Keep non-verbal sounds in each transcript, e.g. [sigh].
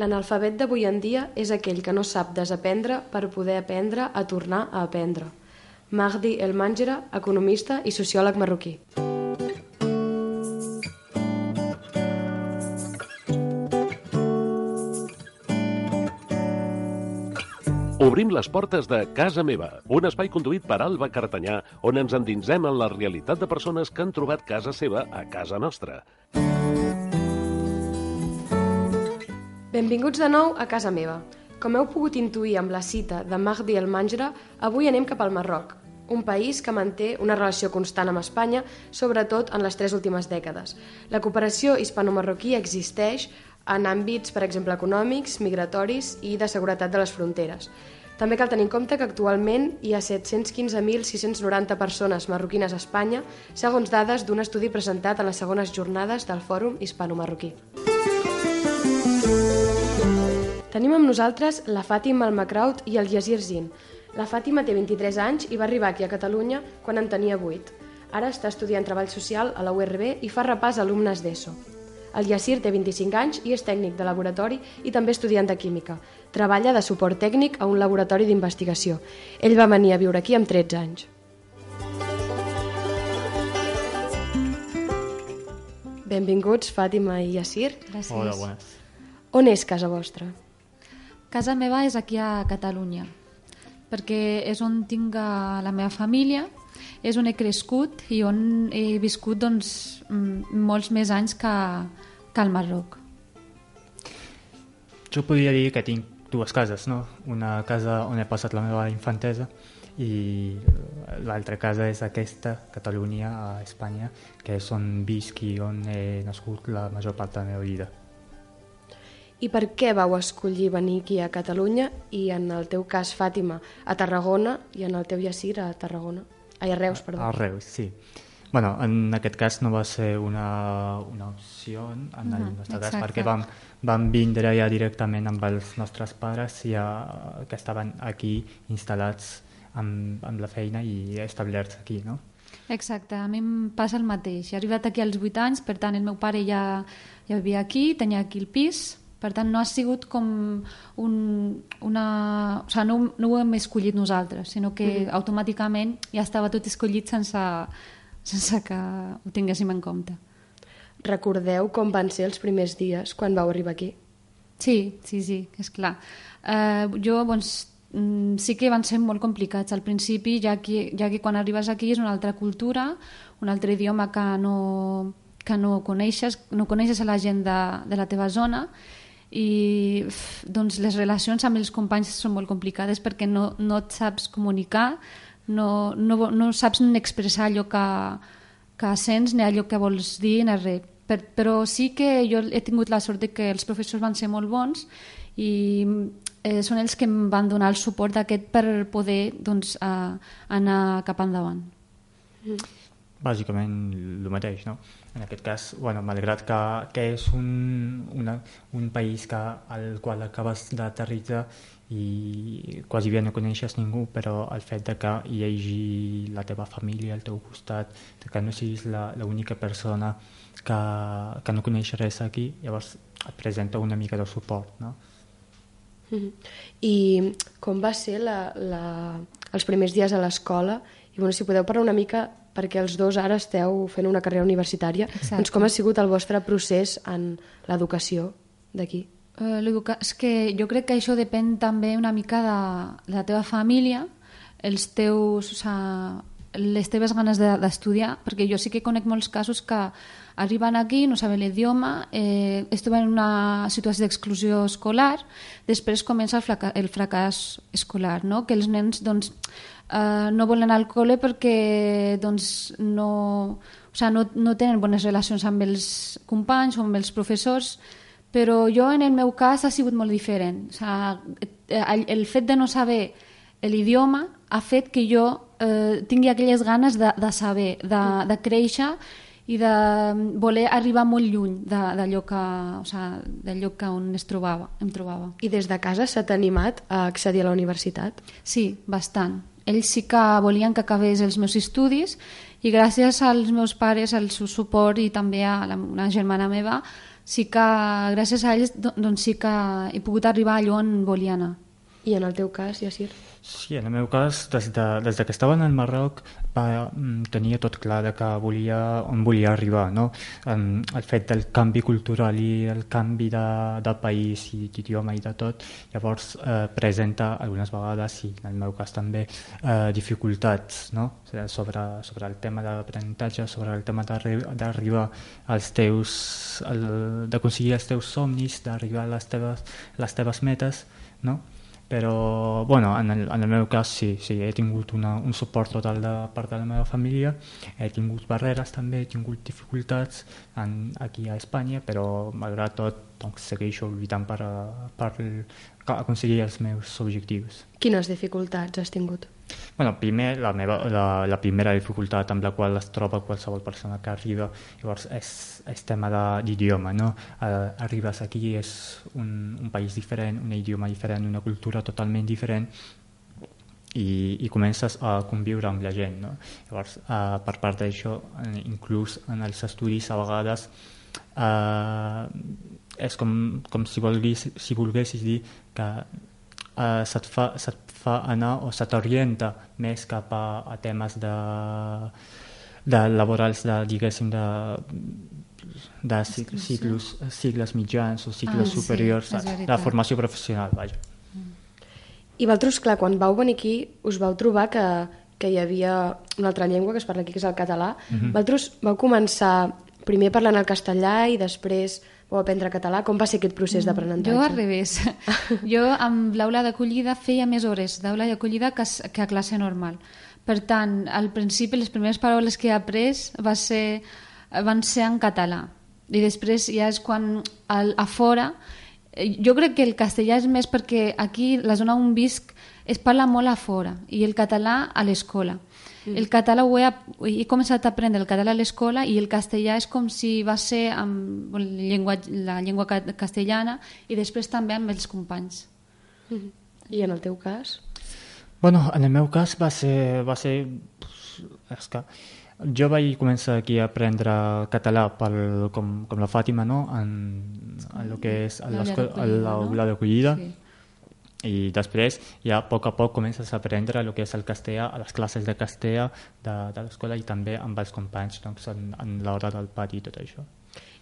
L'analfabet d'avui en dia és aquell que no sap desaprendre per poder aprendre a tornar a aprendre. Mahdi El Manjera, economista i sociòleg marroquí. Obrim les portes de Casa Meva, un espai conduït per Alba Cartanyà, on ens endinsem en la realitat de persones que han trobat casa seva a casa nostra. Benvinguts de nou a casa meva. Com heu pogut intuir amb la cita de Mahdi El Manjra, avui anem cap al Marroc, un país que manté una relació constant amb Espanya, sobretot en les tres últimes dècades. La cooperació hispano-marroquí existeix en àmbits, per exemple, econòmics, migratoris i de seguretat de les fronteres. També cal tenir en compte que actualment hi ha 715.690 persones marroquines a Espanya, segons dades d'un estudi presentat a les segones jornades del Fòrum Hispano-Marroquí. Tenim amb nosaltres la Fàtima Almacraut i el Yasir Zin. La Fàtima té 23 anys i va arribar aquí a Catalunya quan en tenia 8. Ara està estudiant Treball Social a la URB i fa repàs a alumnes d'ESO. El Yacir té 25 anys i és tècnic de laboratori i també estudiant de química. Treballa de suport tècnic a un laboratori d'investigació. Ell va venir a viure aquí amb 13 anys. Benvinguts, Fàtima i Yacir. Gràcies. Hola, bones. On és casa vostra? Casa meva és aquí a Catalunya, perquè és on tinc la meva família, és on he crescut i on he viscut doncs, mm, molts més anys que, que al Marroc. Jo podria dir que tinc dues cases, no? Una casa on he passat la meva infantesa i l'altra casa és aquesta, Catalunya, a Espanya, que és on visc i on he nascut la major part de la meva vida. I per què vau escollir venir aquí a Catalunya i en el teu cas, Fàtima, a Tarragona i en el teu Yacir a Tarragona? Ai, a Reus, perdó. A Reus, sí. bueno, en aquest cas no va ser una, una opció en el nostre cas exacte. perquè vam, vam vindre ja directament amb els nostres pares ja, que estaven aquí instal·lats amb, amb la feina i establerts aquí, no? Exacte, a mi em passa el mateix. He arribat aquí als 8 anys, per tant el meu pare ja, ja vivia aquí, tenia aquí el pis, per tant no ha sigut com un, una... O sigui, no, no ho hem escollit nosaltres, sinó que automàticament ja estava tot escollit sense, sense que ho tinguéssim en compte. Recordeu com van ser els primers dies quan vau arribar aquí? Sí, sí, sí, és clar. Uh, jo, doncs, mm, sí que van ser molt complicats al principi, ja que, ja que quan arribes aquí és una altra cultura, un altre idioma que no, que no coneixes, no coneixes a la gent de, de la teva zona i doncs les relacions amb els companys són molt complicades perquè no, no et saps comunicar, no, no, no saps ni expressar allò que, que sents ni allò que vols dir ni res. Per, però sí que jo he tingut la sort de que els professors van ser molt bons i eh, són ells que em van donar el suport aquest per poder doncs, a, anar cap endavant. Bàsicament el mateix, no? En aquest cas, bueno, malgrat que, que és un, una, un país que, al qual acabes d'aterritzar i quasi bé no coneixes ningú, però el fet de que hi hagi la teva família al teu costat, que no siguis l'única persona que, que no coneix res aquí, llavors et presenta una mica de suport, no? Mhm. I com va ser la, la, els primers dies a l'escola? I bueno, si podeu parlar una mica, perquè els dos ara esteu fent una carrera universitària, Exacte. doncs com ha sigut el vostre procés en l'educació d'aquí? Eh, és que jo crec que això depèn també una mica de, de la teva família, els teus, o sigui, les teves ganes de- d'estudiar, perquè jo sí que conec molts casos que arriben aquí, no saben l'idioma, eh, es troben en una situació d'exclusió escolar, després comença el, fraca el fracàs escolar, no? que els nens doncs, eh, no volen anar al col·le perquè doncs, no, o sigui, no, no tenen bones relacions amb els companys o amb els professors, però jo en el meu cas ha sigut molt diferent. O sigui, el, el fet de no saber l'idioma ha fet que jo eh, tingui aquelles ganes de, de saber, de, de créixer i de voler arribar molt lluny de- d'allò que, o sigui, que on es trobava, em trobava. I des de casa s'ha animat a accedir a la universitat? Sí, bastant. Ells sí que volien que acabés els meus estudis i gràcies als meus pares, al seu suport i també a la, una germana meva, sí que gràcies a ells doncs sí que he pogut arribar allò on volia anar. I en el teu cas, Yassir? Sí, en el meu cas, des de, des de que estava en el Marroc, va, mm, tenia tot clar de que volia, on volia arribar. No? El fet del canvi cultural i el canvi de, de país i d'idioma i de tot, llavors eh, presenta algunes vegades, i en el meu cas també, eh, dificultats no? sobre, sobre el tema d'aprenentatge, sobre el tema d'arribar als teus, d'aconseguir els teus somnis, d'arribar a les teves, les teves metes, no? Però bueno, en, el, en el meu cas sí, sí he tingut una, un suport total de part de la meva família, he tingut barreres també, he tingut dificultats en, aquí a Espanya, però malgrat tot doncs, segueixo lluitant per, per aconseguir els meus objectius. Quines dificultats has tingut? Bueno, primer, la, meva, la, la primera dificultat amb la qual es troba qualsevol persona que arriba llavors és, és tema d'idioma. No? Uh, arribes aquí, és un, un país diferent, un idioma diferent, una cultura totalment diferent i, i comences a conviure amb la gent. No? Llavors, uh, per part d'això, inclús en els estudis, a vegades uh, és com, com si, volguis, si volguessis dir que uh, se't, fa, se't fa anar o se t'orienta més cap a, a temes de, de laborals de, diguéssim, de, de cicles, cicles mitjans o cicles ah, superiors sí, de formació professional, vaja. I vosaltres, clar, quan vau venir aquí us vau trobar que, que hi havia una altra llengua que es parla aquí, que és el català. Uh -huh. Vosaltres vau començar primer parlant el castellà i després o aprendre català? Com va ser aquest procés d'aprenentatge? Jo al revés. [laughs] jo amb l'aula d'acollida feia més hores d'aula d'acollida que, que a classe normal. Per tant, al principi les primeres paraules que he après va ser, van ser en català. I després ja és quan al, a fora... Jo crec que el castellà és més perquè aquí, la zona on visc, es parla molt a fora i el català a l'escola. Mm. El català ho he, he començat a aprendre el català a l'escola i el castellà és com si va ser amb la llengua, la llengua castellana i després també amb els companys. Mm. I en el teu cas? Bueno, en el meu cas va ser... Va ser és que jo vaig començar aquí a aprendre català pel, com, com la Fàtima, no? en, en el que és l'aula d'acollida. No? Sí i després ja a poc a poc comences a aprendre el que és el castellà a les classes de castellà de, de l'escola i també amb els companys doncs, en, en l'hora del pati i tot això.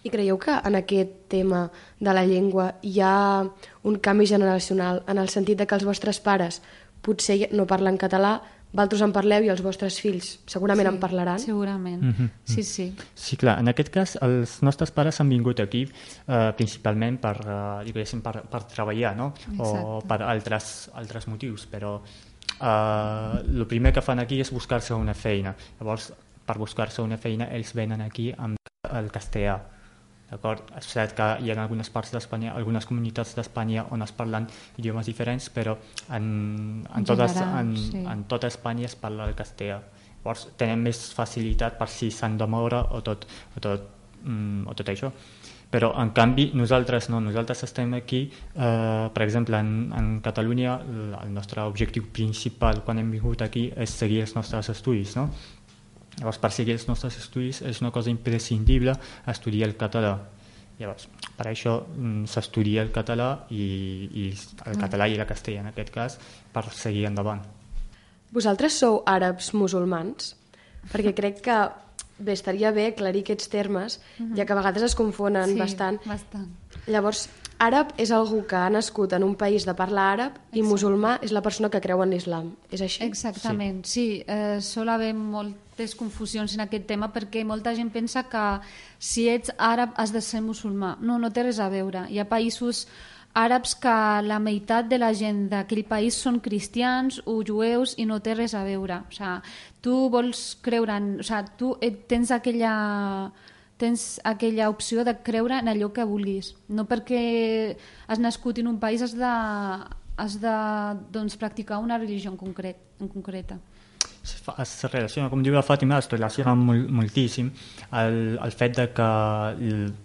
I creieu que en aquest tema de la llengua hi ha un canvi generacional en el sentit de que els vostres pares potser no parlen català Valtros en parleu i els vostres fills segurament sí, en parlaran. Segurament, mm -hmm. sí, sí. Sí, clar, en aquest cas els nostres pares han vingut aquí eh, principalment per, eh, per, per treballar, no? Exacte. O per altres, altres motius, però eh, el primer que fan aquí és buscar-se una feina. Llavors, per buscar-se una feina, ells venen aquí amb el castellà D'acord? És cert que hi ha algunes parts d'Espanya, algunes comunitats d'Espanya on es parlen idiomes diferents, però en, en, totes, en, sí. en tota Espanya es parla el castellà. Llavors tenen més facilitat per si s'han de moure o tot, o tot, mm, o tot això. Però, en canvi, nosaltres no. Nosaltres estem aquí, eh, per exemple, en, en Catalunya, el nostre objectiu principal quan hem vingut aquí és seguir els nostres estudis, no? Llavors, per seguir els nostres estudis és una cosa imprescindible estudiar el català. Llavors, per això mm, s'estudia el català i, i el mm. català i el castellà, en aquest cas, per seguir endavant. Vosaltres sou àrabs musulmans? Perquè crec que bé, estaria bé aclarir aquests termes, mm -hmm. ja que a vegades es confonen sí, bastant. bastant. Llavors, àrab és algú que ha nascut en un país de parla àrab Exacte. i musulmà és la persona que creu en l'islam. És així? Exactament, sí. sí. Eh, sol haver moltes confusions en aquest tema perquè molta gent pensa que si ets àrab has de ser musulmà. No, no té res a veure. Hi ha països àrabs que la meitat de la gent d'aquell país són cristians o jueus i no té res a veure. O sigui, tu vols creure en... O sigui, tu tens aquella tens aquella opció de creure en allò que vulguis. No perquè has nascut en un país has de, has de doncs, practicar una religió en, concret, en concreta. Es relaciona, com diu la Fàtima, es relaciona molt, moltíssim el, el fet de que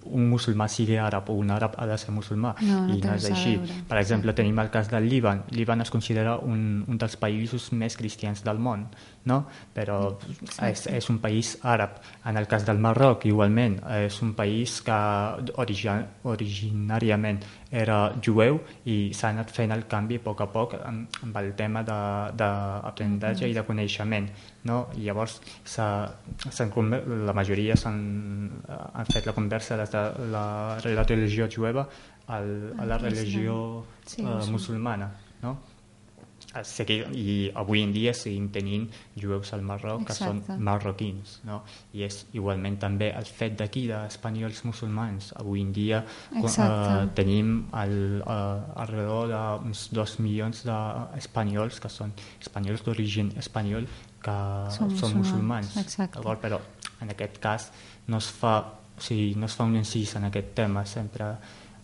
un musulmà sigui àrab o un àrab ha de ser musulmà no, no i no és així. Per exemple, tenim el cas del Líban. Líban es considera un, un dels països més cristians del món, no? però és, és un país àrab. En el cas del Marroc, igualment, és un país que origin, originàriament era jueu i s'ha anat fent el canvi a poc a poc amb, amb el tema d'aprenentatge mm -hmm. i de coneixement. No? I llavors la majoria han fet la conversa des de la, la religió jueva al, a la religió sí, uh, musulmana. No? Seguir, i avui en dia seguim tenint jueus al Marroc Exacte. que són marroquins no? i és igualment també el fet d'aquí d'espanyols musulmans avui en dia uh, tenim al, uh, alrededor d'uns dos milions d'espanyols que són espanyols d'origen espanyol que són, són musulmans, musulmans. però en aquest cas no es fa o sigui, no es fa un incís en aquest tema sempre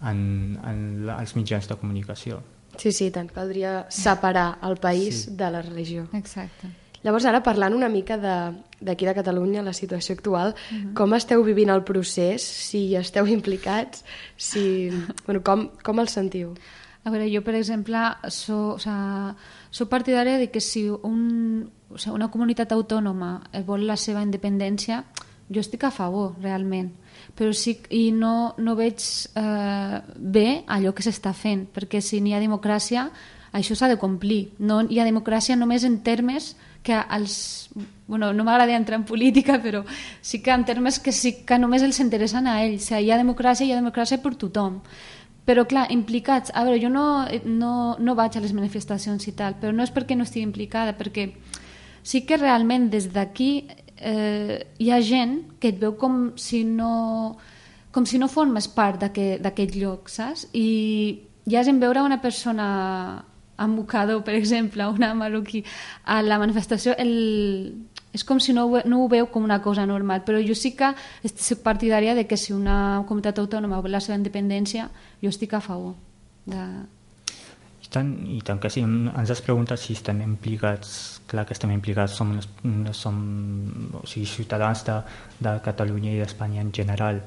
en, en els mitjans de comunicació Sí, sí, tant. Caldria separar el país sí. de la religió. Exacte. Llavors, ara parlant una mica d'aquí de, de Catalunya, la situació actual, uh mhm. -huh. com esteu vivint el procés, si esteu implicats, si... bueno, com, com el sentiu? A veure, jo, per exemple, so, o sea, soc partidària de que si un, o sea, una comunitat autònoma vol la seva independència, jo estic a favor, realment però sí, i no, no veig eh, bé allò que s'està fent, perquè si n'hi ha democràcia, això s'ha de complir. No hi ha democràcia només en termes que els... Bueno, no m'agrada entrar en política, però sí que en termes que sí que només els interessen a ells. O sigui, hi ha democràcia, hi ha democràcia per tothom. Però, clar, implicats... A veure, jo no, no, no vaig a les manifestacions i tal, però no és perquè no estigui implicada, perquè sí que realment des d'aquí eh, hi ha gent que et veu com si no, com si no formes part d'aquest lloc, saps? I ja has en veure una persona amb mocador, per exemple, una marroquí, a la manifestació, el... és com si no ho, no ho veu com una cosa normal, però jo sí que estic partidària de que si una comunitat autònoma vol la seva independència, jo estic a favor de, tant, i tant que sí, ens has preguntat si estem implicats, clar que estem implicats, som, som o sigui, ciutadans de, de Catalunya i d'Espanya en general.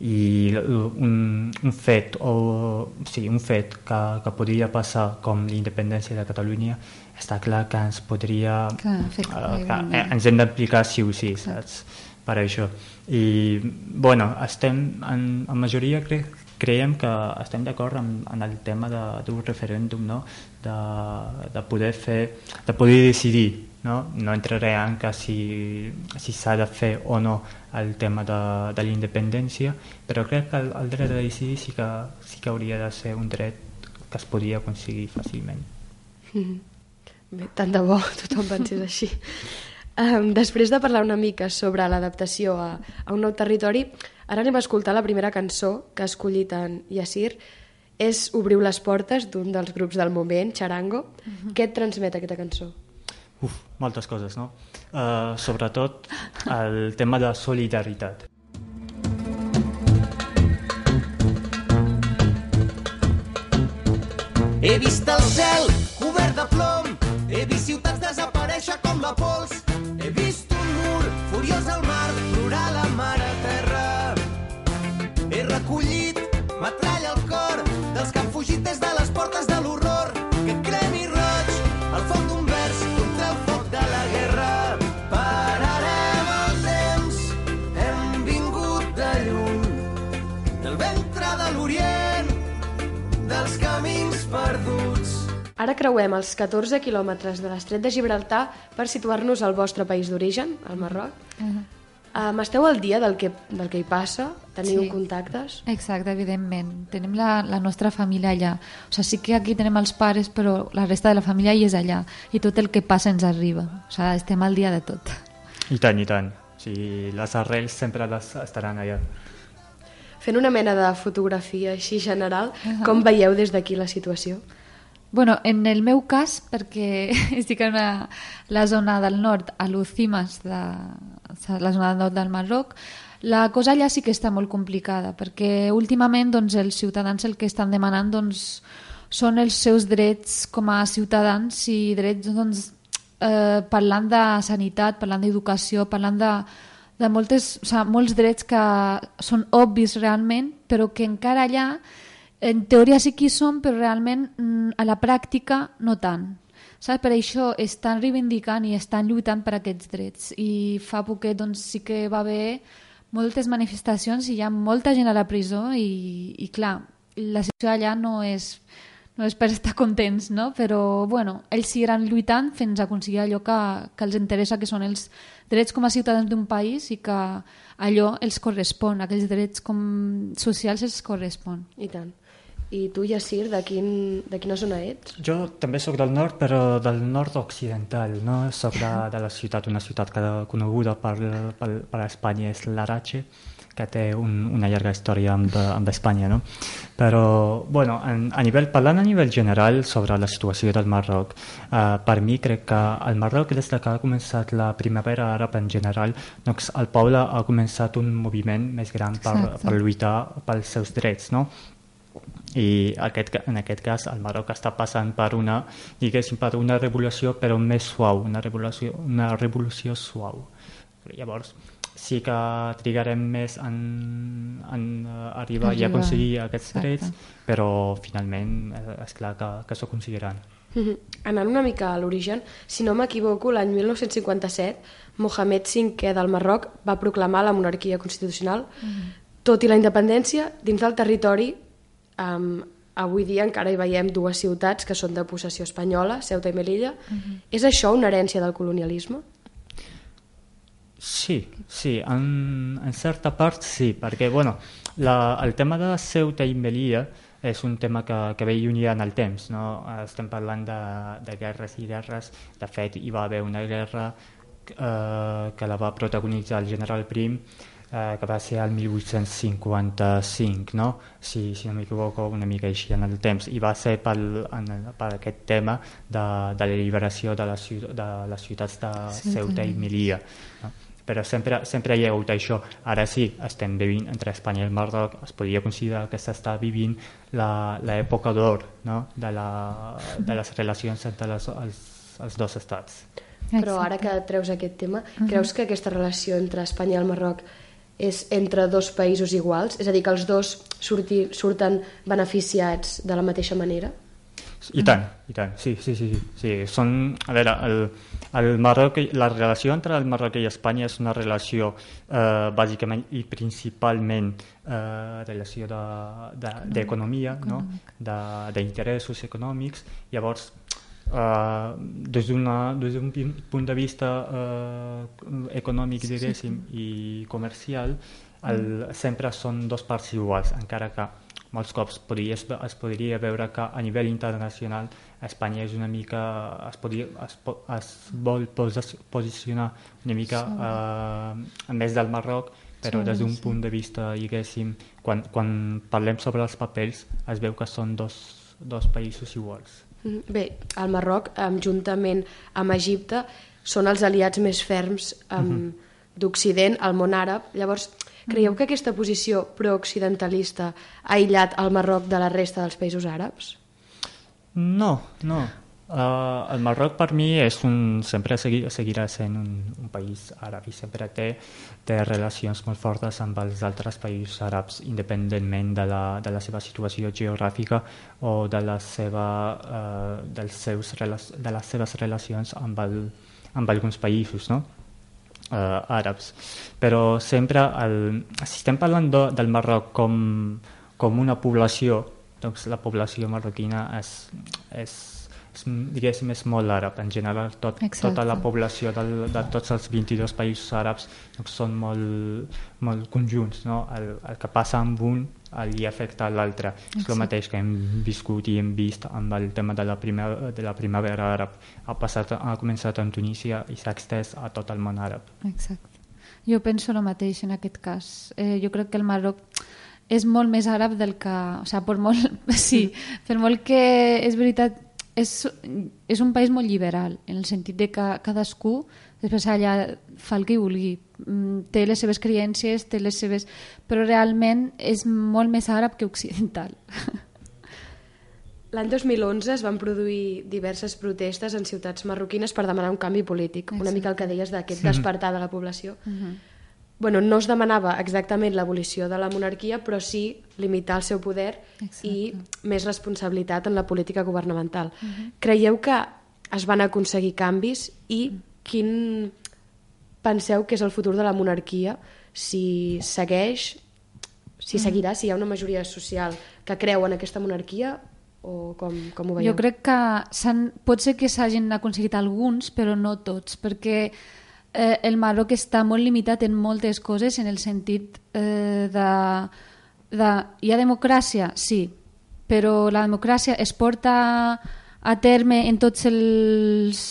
I un, un fet o sí, un fet que, que podria passar com l'independència de Catalunya està clar que ens podria clar, efecte, uh, que eh, ens hem d'aplicar sí o sí saps? per això. I bueno, estem en, en majoria crec creiem que estem d'acord en, en el tema d'un referèndum, no? de, de poder fer, de poder decidir. No, no entraré en que si, si s'ha de fer o no el tema de, de la independència, però crec que el, el dret a decidir sí que, sí que hauria de ser un dret que es podria aconseguir fàcilment. Mm -hmm. Bé, tant de bo [laughs] tothom pensés així. Um, després de parlar una mica sobre l'adaptació a, a un nou territori, Ara anem a escoltar la primera cançó que ha escollit en Yassir. És Obriu les portes d'un dels grups del moment, Charango. Uh -huh. Què et transmet aquesta cançó? Uf, moltes coses, no? Uh, sobretot el tema de solidaritat. He vist el cel cobert de plom, he vist ciutats desaparèixer com la pols, Ara creuem els 14 quilòmetres de l'estret de Gibraltar per situar-nos al vostre país d'origen, al Marroc. Uh -huh. Um, esteu al dia del que, del que hi passa? Teniu sí. contactes? Exacte, evidentment. Tenim la, la nostra família allà. O sigui, sí que aquí tenem els pares, però la resta de la família hi és allà. I tot el que passa ens arriba. O sigui, estem al dia de tot. I tant, i tant. O sigui, les arrels sempre les estaran allà. Fent una mena de fotografia així general, uh -huh. com veieu des d'aquí la situació? Bueno, en el meu cas, perquè [laughs] estic en una, la zona del nord, a l'Ucimas, la zona del nord del Marroc, la cosa allà sí que està molt complicada, perquè últimament doncs, els ciutadans el que estan demanant doncs, són els seus drets com a ciutadans i drets doncs, eh, parlant de sanitat, parlant d'educació, parlant de, de moltes, o sigui, molts drets que són obvis realment, però que encara allà en teoria sí que hi són, però realment mm, a la pràctica no tant. Saps? Per això estan reivindicant i estan lluitant per aquests drets. I fa poquet doncs, sí que va haver moltes manifestacions i hi ha molta gent a la presó i, i clar, la situació allà no és, no és per estar contents, no? però bueno, ells seguiran lluitant fins a aconseguir allò que, que els interessa, que són els drets com a ciutadans d'un país i que allò els correspon, aquells drets com socials els correspon. I tant. I tu, Yassir, de, quin, de quina zona ets? Jo també sóc del nord, però del nord occidental, no? Soc de, de la ciutat, una ciutat que coneguda per, per, per Espanya és l'Arache, que té un, una llarga història amb, amb Espanya, no? Però, bueno, en, a nivell, parlant a nivell general sobre la situació del Marroc, eh, per mi crec que el Marroc, des que ha començat la primavera àrab en general, doncs el poble ha començat un moviment més gran per, per lluitar pels seus drets, no? I aquest, en aquest cas el Marroc està passant per una, diguéssim, per una revolució però més suau, una revolució, una revolució suau. Llavors, sí que trigarem més en, en arribar i aconseguir aquests drets, però finalment eh, és clar que, que s'aconseguiran. Mm -hmm. Anant una mica a l'origen, si no m'equivoco, l'any 1957 Mohamed V del Marroc va proclamar la monarquia constitucional, mm -hmm. tot i la independència, dins del territori Um, avui dia encara hi veiem dues ciutats que són de possessió espanyola, Ceuta i Melilla. Uh mhm. -huh. És això una herència del colonialisme? Sí, sí, en, en certa part sí, perquè bueno, la, el tema de Ceuta i Melilla és un tema que, que ve lluny en el temps, no? estem parlant de, de guerres i guerres, de fet hi va haver una guerra eh, que la va protagonitzar el general Prim eh, que va ser el 1855, no? si, si no m'equivoco una mica així en el temps, i va ser per, en, per aquest tema de, de la liberació de, la, de les ciutats de sí, Ceuta i Melilla. No? però sempre, sempre hi ha hagut això. Ara sí, estem vivint entre Espanya i el Marroc, es podria considerar que s'està vivint l'època d'or no? de, la, de les relacions entre les, els, els dos estats. Però ara que treus aquest tema, uh -huh. creus que aquesta relació entre Espanya i el Marroc és entre dos països iguals? És a dir, que els dos surti, surten beneficiats de la mateixa manera? I tant, i tant, sí, sí, sí. sí. Són, a veure, el, el Marroc, la relació entre el Marroc i Espanya és una relació eh, bàsicament i principalment eh, relació d'economia, de, de, no? d'interessos econòmics. Llavors, Uh, des d'un punt de vista uh, econòmic, diguéssim, sí. i comercial, el, mm. sempre són dos parts iguals, encara que molts cops podria, es podria veure que a nivell internacional Espanya és una mica es, podria, es, es vol posicionar una mica sí. uh, més del Marroc però sí, des d'un sí. punt de vista diguéssim, quan, quan parlem sobre els papers es veu que són dos, dos països iguals bé, el Marroc, juntament amb Egipte, són els aliats més ferms um, uh -huh. d'Occident, al món àrab. Llavors, creieu que aquesta posició prooccidentalista ha aïllat el Marroc de la resta dels països àrabs? No, no. Uh, el Marroc per mi és un, sempre segui, seguirà sent un, un país àrab i sempre té, té relacions molt fortes amb els altres països àrabs independentment de la, de la seva situació geogràfica o de, la seva, uh, dels seus, de les seves relacions amb, el, amb alguns països no? uh, àrabs. Però sempre, el, si estem parlant de, del Marroc com, com una població, doncs la població marroquina és, és diguéssim, és molt àrab. En general, tot, tota la població del, de tots els 22 països àrabs doncs, són molt, molt conjunts. No? El, el que passa amb un li afecta l'altre. És el mateix que hem viscut i hem vist amb el tema de la, primera, de la primavera àrab. Ha, passat, ha començat en Tunísia i s'ha extès a tot el món àrab. Exacte. Jo penso el mateix en aquest cas. Eh, jo crec que el Marroc és molt més àrab del que... O sigui, per molt, [laughs] sí, per molt que és veritat és, és un país molt liberal, en el sentit de que cadascú després allà fa el que vulgui. Mm, té les seves creences, té les seves... però realment és molt més àrab que occidental. [laughs] L'any 2011 es van produir diverses protestes en ciutats marroquines per demanar un canvi polític, una Exacte. mica el que deies d'aquest despertar de la població. Uh -huh. Bueno, no es demanava exactament l'abolició de la monarquia, però sí limitar el seu poder Exacte. i més responsabilitat en la política governamental. Creieu que es van aconseguir canvis i quin penseu que és el futur de la monarquia si segueix, si seguirà, si hi ha una majoria social que creu en aquesta monarquia o com, com ho veieu? Jo crec que pot ser que s'hagin aconseguit alguns, però no tots, perquè eh, el Marroc està molt limitat en moltes coses, en el sentit eh, de, de... Hi ha democràcia? Sí, però la democràcia es porta a terme en tots els,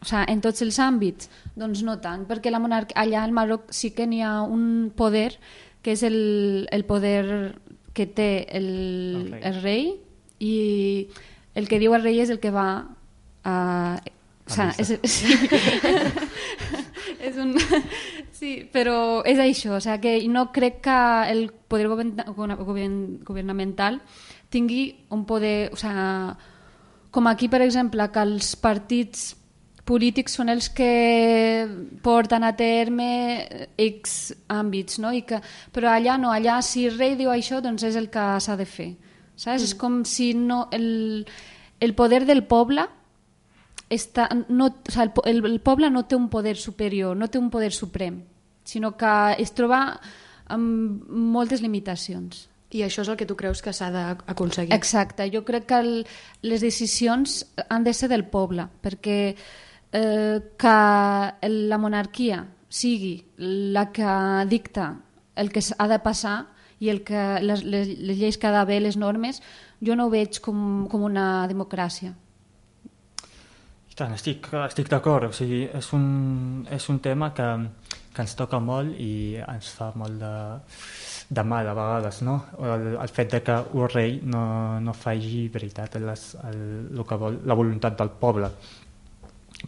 o sigui, en tots els àmbits? Doncs no tant, perquè la monarquia, allà al Marroc sí que n'hi ha un poder que és el, el poder que té el, El rei. el rei i el que diu el rei és el que va a... O sigui, és, [laughs] sí. [laughs] és un... [laughs] Sí, però és això, o sigui, que no crec que el poder govern, govern, governamental tingui un poder... O sigui, com aquí, per exemple, que els partits polítics són els que porten a terme X àmbits, no? I que, però allà no, allà si el rei diu això, doncs és el que s'ha de fer. Saps? Mm. És com si no, el, el poder del poble està, no, o sigui, el, el, poble no té un poder superior, no té un poder suprem, sinó que es troba amb moltes limitacions. I això és el que tu creus que s'ha d'aconseguir? Exacte, jo crec que el, les decisions han de ser del poble, perquè eh, que la monarquia sigui la que dicta el que ha de passar i el que, les, les, les lleis que ha d'haver, les normes, jo no ho veig com, com una democràcia. Tant, estic, estic d'acord. O sigui, és un, és un tema que, que ens toca molt i ens fa molt de, de mal a vegades, no? El, el fet de que un rei no, no faci veritat les, el, el que vol, la voluntat del poble.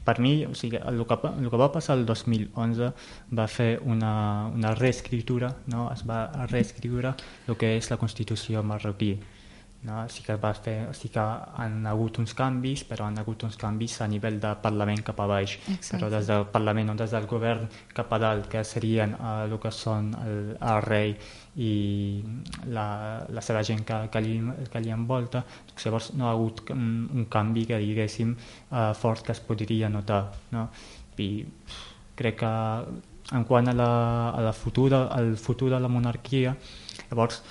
Per mi, o sigui, el que, el que va passar el 2011 va fer una, una reescritura, no? es va reescriure el que és la Constitució marroquí. No? Sí que va fer, sí que han hagut uns canvis, però han hagut uns canvis a nivell de Parlament cap a baix. Exacte. Però des del Parlament o des del govern cap a dalt, que serien eh, el que són el, el rei i la, la seva gent que, que, li, que li envolta, doncs llavors no ha hagut un, un canvi que diguéssim eh, fort que es podria notar. No? I crec que en quant a la, a la futura, al futur de la monarquia, llavors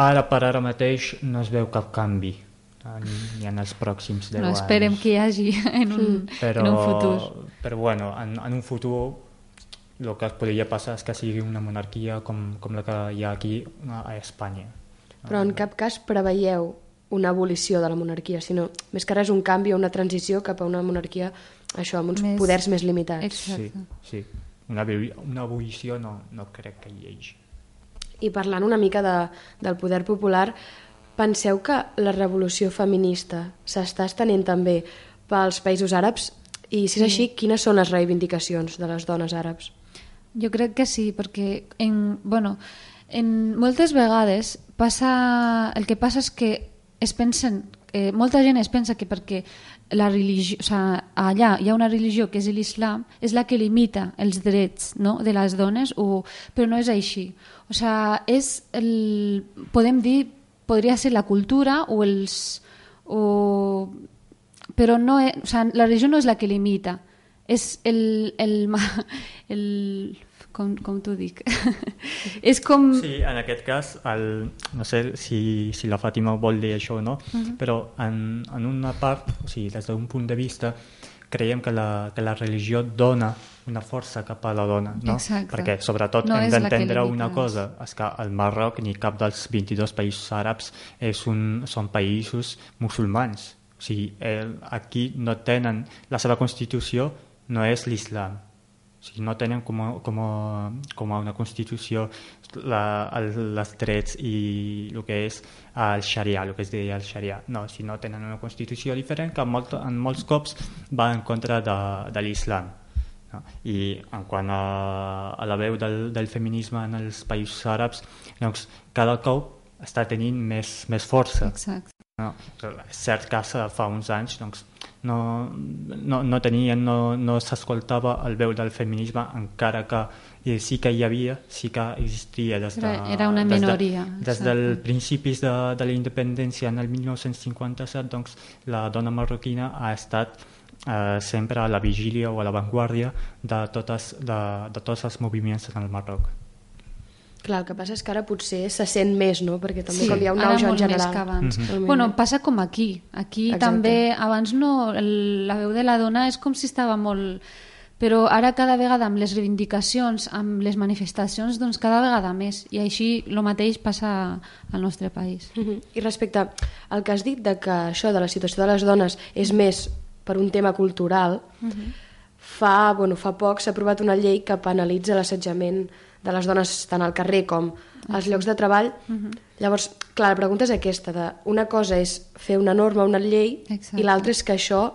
ara per ara mateix no es veu cap canvi ni, en els pròxims 10 No esperem anys. que hi hagi en un, però, en un futur. però bueno, en, en un futur el que podria passar és que sigui una monarquia com, com la que hi ha aquí a, a Espanya. Però en cap cas preveieu una abolició de la monarquia, sinó més que res un canvi o una transició cap a una monarquia això, amb uns Més- poders més limitats. Exacte. Sí, sí. Una, una abolició no, no crec que hi hagi. I parlant una mica de, del poder popular, penseu que la revolució feminista s'està estenent també pels països àrabs? I si és així, quines són les reivindicacions de les dones àrabs? Jo crec que sí, perquè en, bueno, en moltes vegades passa, el que passa és que es pensen, eh, molta gent es pensa que perquè la religió, o sigui, allà hi ha una religió que és l'islam, és la que limita els drets no, de les dones, o, però no és així. O sigui, és el, podem dir, podria ser la cultura o els... O, però no és, o sigui, la religió no és la que limita, és el, el, ma- [laughs] el com, com t'ho dic [laughs] és com Sí, en aquest cas, el, no sé si, si la Fàtima vol dir això o no, però en, en una part, o sigui, des d'un punt de vista, creiem que la, que la religió dona una força cap a la dona, no? Exacte. Perquè, sobretot, No hem d'entendre una cosa, és que el Marroc ni cap dels 22 països àrabs és un, són països musulmans. O sigui, el, aquí no tenen... La seva constitució no és l'islam. O sigui, no tenen com a, com a, com a una constitució la, el, els drets i el que és el xarià, el que es deia el xarià. No, si no tenen una constitució diferent que molt, en molts cops va en contra de, de l'islam. No? I en quant a, a la veu del, del feminisme en els països àrabs, doncs cada cop està tenint més, més força. Exacte. No? És cert que fa uns anys doncs, no, no, no tenien, no, no s'escoltava el veu del feminisme, encara que eh, sí que hi havia, sí que existia des de, Era, era una minoria. Des, de, des del principis de, de la independència en el 1957, doncs, la dona marroquina ha estat eh, sempre a la vigília o a l'avantguàrdia de, totes, de, de tots els moviments en el Marroc. Clar, el que passa és que ara potser se sent més, no? Perquè també Sí, com hi ha un auge en molt més general. que abans. Mm -hmm. Bueno, passa com aquí. Aquí Exacte. també, abans no, el, la veu de la dona és com si estava molt... Però ara cada vegada amb les reivindicacions, amb les manifestacions, doncs cada vegada més. I així el mateix passa al nostre país. Mhm. I respecte al que has dit de que això de la situació de les dones és més per un tema cultural, fa, bueno, fa poc s'ha aprovat una llei que penalitza l'assetjament de les dones tant al carrer com als llocs de treball. Llavors, clar, la pregunta és aquesta, de una cosa és fer una norma, una llei, Exacte. i l'altra és que això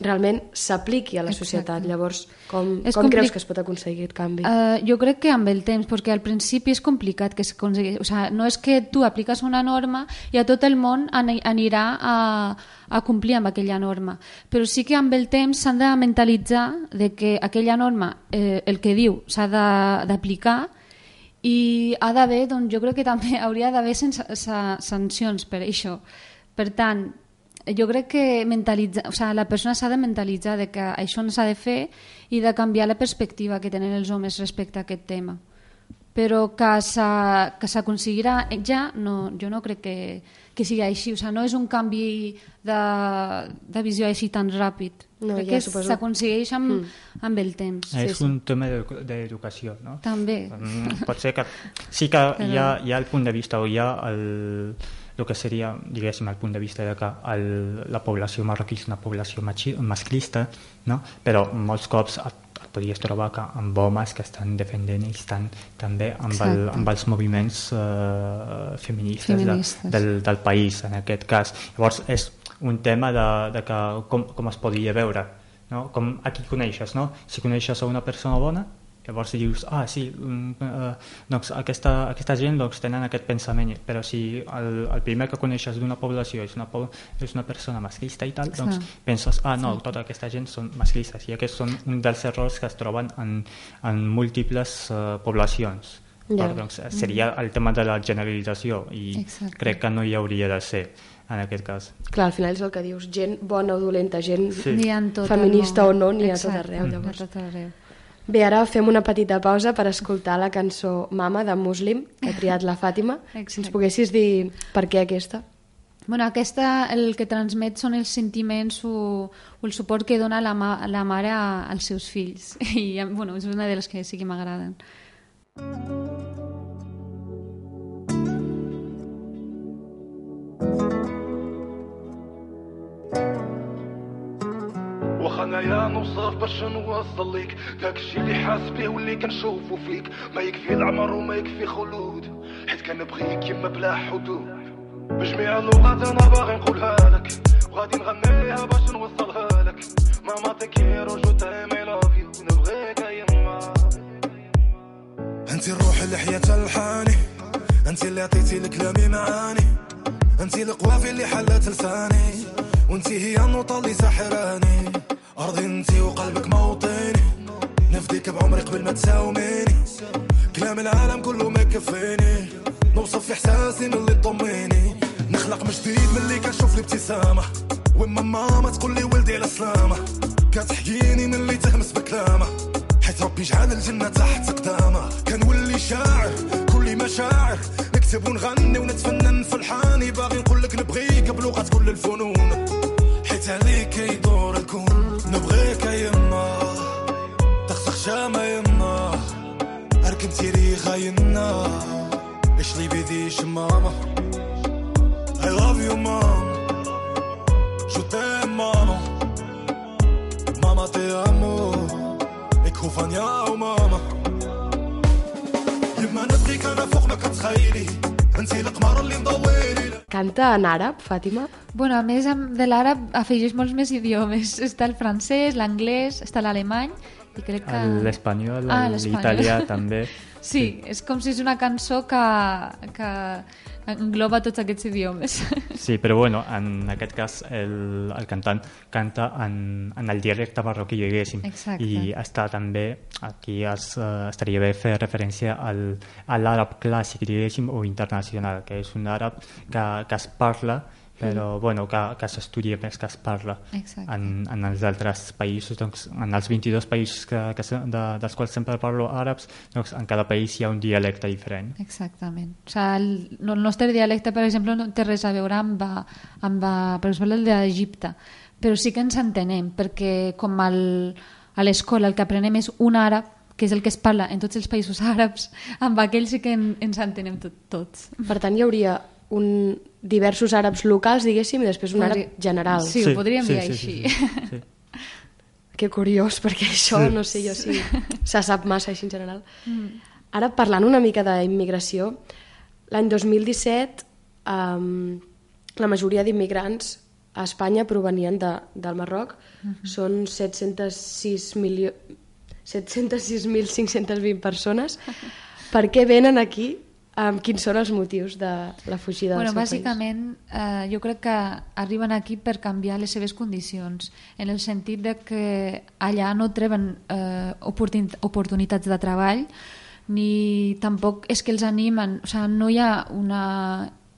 realment s'apliqui a la Exacte. societat. Llavors, com, És com creus que es pot aconseguir el canvi? Uh, jo crec que amb el temps, perquè al principi és complicat que s'aconsegueixi. O sea, no és que tu apliques una norma i a tot el món ani- anirà a, a complir amb aquella norma. Però sí que amb el temps s'han de mentalitzar de que aquella norma, eh, el que diu, s'ha d'aplicar i ha d'haver, doncs jo crec que també [laughs] hauria d'haver sancions per això. Per tant, jo crec que mentalitzar, o sigui, la persona s'ha de mentalitzar de que això no s'ha de fer i de canviar la perspectiva que tenen els homes respecte a aquest tema. Però que s'ha- que s'aconseguirà ja, no, jo no crec que, que sigui així. O sigui, no és un canvi de, de visió així tan ràpid. No, crec ja que s'aconsegueix amb, Mm. amb el temps. és sí. un tema d'edu- d'educació, no? També. Mm, Pot ser que sí que [laughs] hi ha, hi ha el punt de vista o hi ha el, el que seria, diguéssim, el punt de vista de que el, la població marroquí és una població machi, masclista, no? però molts cops et, et podries trobar que amb homes que estan defendent i estan també amb, el, amb els moviments eh, feministes, Feministes. De, del, del país, en aquest cas. Llavors, és un tema de, de que com, com es podria veure, no? com a qui coneixes, no? Si coneixes a una persona bona, llavors dius, ah, sí, mm, eh, doncs aquesta, aquesta gent doncs, tenen aquest pensament, però si el, el primer que coneixes d'una població és una, po- és una persona masclista i tal, doncs Clar. penses, ah, no, tota aquesta gent són masclistes, i aquests són un dels errors que es troben en, en múltiples eh, poblacions. Ja. Però, doncs, seria el tema de la generalització i Exacte. crec que no hi hauria de ser en aquest cas. Clar, al final és el que dius, gent bona o dolenta, gent Sí. Ha feminista o no, n'hi ha a tot arreu, ha llavors. a tot arreu. Bé, ara fem una petita pausa per escoltar la cançó Mama de Muslim, que ha triat la Fàtima. [laughs] Si ens Exacte. poguessis dir per què aquesta? Bueno, aquesta el que transmet són els sentiments o, o el suport que dona la, ma la mare als seus fills. [laughs] I bueno, és una de les que sí que m'agraden. واخا انايا نوصف باش نوصل ليك داك الشي اللي حاس بيه واللي كنشوفو فيك. ما يكفي العمر وما يكفي خلود. حيت كنبغيك يما بلا حدود. بجميع اللغات أنا باغي نقولها لك. وغادي نغنيها باش نوصلها لك. ماما تكيرو جو تايمي لاف يو نبغيك يما انت الروح اللي حياة الحاني. انت اللي عطيتي لكلامي معاني انت القوافي اللي حلت لساني. وانت هي النوطة اللي ساحراني أرضي انت وقلبك موطني نفديك بعمري قبل ما تساوميني. كلام العالم كله ما يكفيني. نوصف في إحساسي من اللي طميني نخلق من جديد من اللي كنشوف الابتسامة. وما ماما تقول لي ولدي على سلامة كتحكيني من اللي تهمس بكلامه. حيت ربي جعل الجنة تحت قدامه كنولي شاعر كل مشاعر. نكتب ونغني ونتفنن في الحاني. باغي نقول لك نبغيك بلغة كل الفنون. حيت عليك يدور الكون. نبغيك يما تخسخ شامة يما أركب تيريخا يما إيش لي بيديش ماما I love you mom. Je t'aime maman Mama te amo Ik hoef van jou mama يما نبغيك أنا فوق ما كتخيلي أنتي القمر اللي مضويلي Canta en àrab, Fàtima? Bueno, a més amb- de l'àrab afegeix molts més idiomes. [laughs] Està el francès, l'anglès, està l'alemany i crec que... L'espanyol, Ah, l'espanyol. l'italià [laughs] també. Sí, és com si és una cançó que, que engloba tots aquests idiomes. [laughs] Sí, però bueno, en aquest cas el, el cantant canta en, en el dialecte marroquí, diguéssim. Exacte. I està també, aquí es, uh, estaria bé fer referència al, a l'àrab clàssic, diguéssim, o internacional, que és un àrab que, que es parla però Mm. bueno, que, que s'estudia més que es parla Exacte. en, en els altres països doncs, en els 22 països que, que, se- de, dels quals sempre parlo àrabs doncs, en cada país hi ha un dialecte diferent Exactament. O sigui, el, no- el nostre dialecte, per exemple, no té res a veure amb, amb per exemple, el d'Egipte, però sí que ens entenem, perquè com el, a l'escola el que aprenem és un àrab, que és el que es parla en tots els països àrabs, amb aquell sí que en, ens entenem tot, tots. Per tant, hi hauria un, diversos àrabs locals, diguéssim, i després un Podri- àrab general. Sí, ho podríem dir així. sí, sí, sí. Que curiós, perquè això, Sí. no sé jo si se sap massa així en general. Ara, parlant una mica d'immigració, l'any 2017 um, la majoria d'immigrants a Espanya provenien de, del Marroc. Són 706 milió... 706.520 persones. Per què venen aquí? Um, quins són els motius de la fugida Bueno, del seu bàsicament, eh, jo crec que arriben aquí per canviar les seves condicions, en el sentit de que allà no treben eh, oportun oportunitats de treball, ni tampoc és que els animen, o sigui, no hi ha una,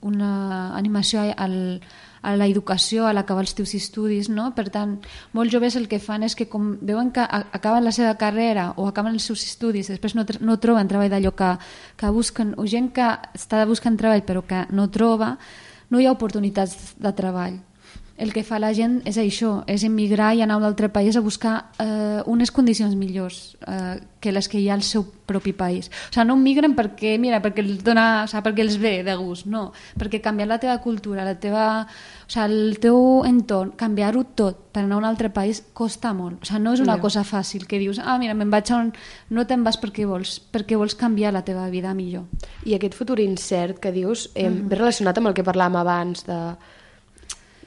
una animació al, a la educació, a l'acabar els teus estudis, no? Per tant, molts joves el que fan és que com veuen que acaben la seva carrera o acaben els seus estudis, després no, no troben treball d'allò que, que busquen, o gent que està buscant treball però que no troba, no hi ha oportunitats de treball. El que fa la gent és això, és emigrar i anar a un altre país a buscar eh, unes condicions millors eh, que les que hi ha al seu propi país. O sigui, no migren perquè, mira, perquè els, dona, o sigui, perquè els ve de gust, no. Perquè canviar la teva cultura, la teva, o sigui, el teu entorn, canviar-ho tot per anar a un altre país costa molt. O sigui, no és una cosa fàcil que dius, ah, mira, me'n vaig a on... No te'n vas perquè vols, perquè vols canviar la teva vida millor. I aquest futur incert que dius eh, ve relacionat amb el que parlàvem abans de,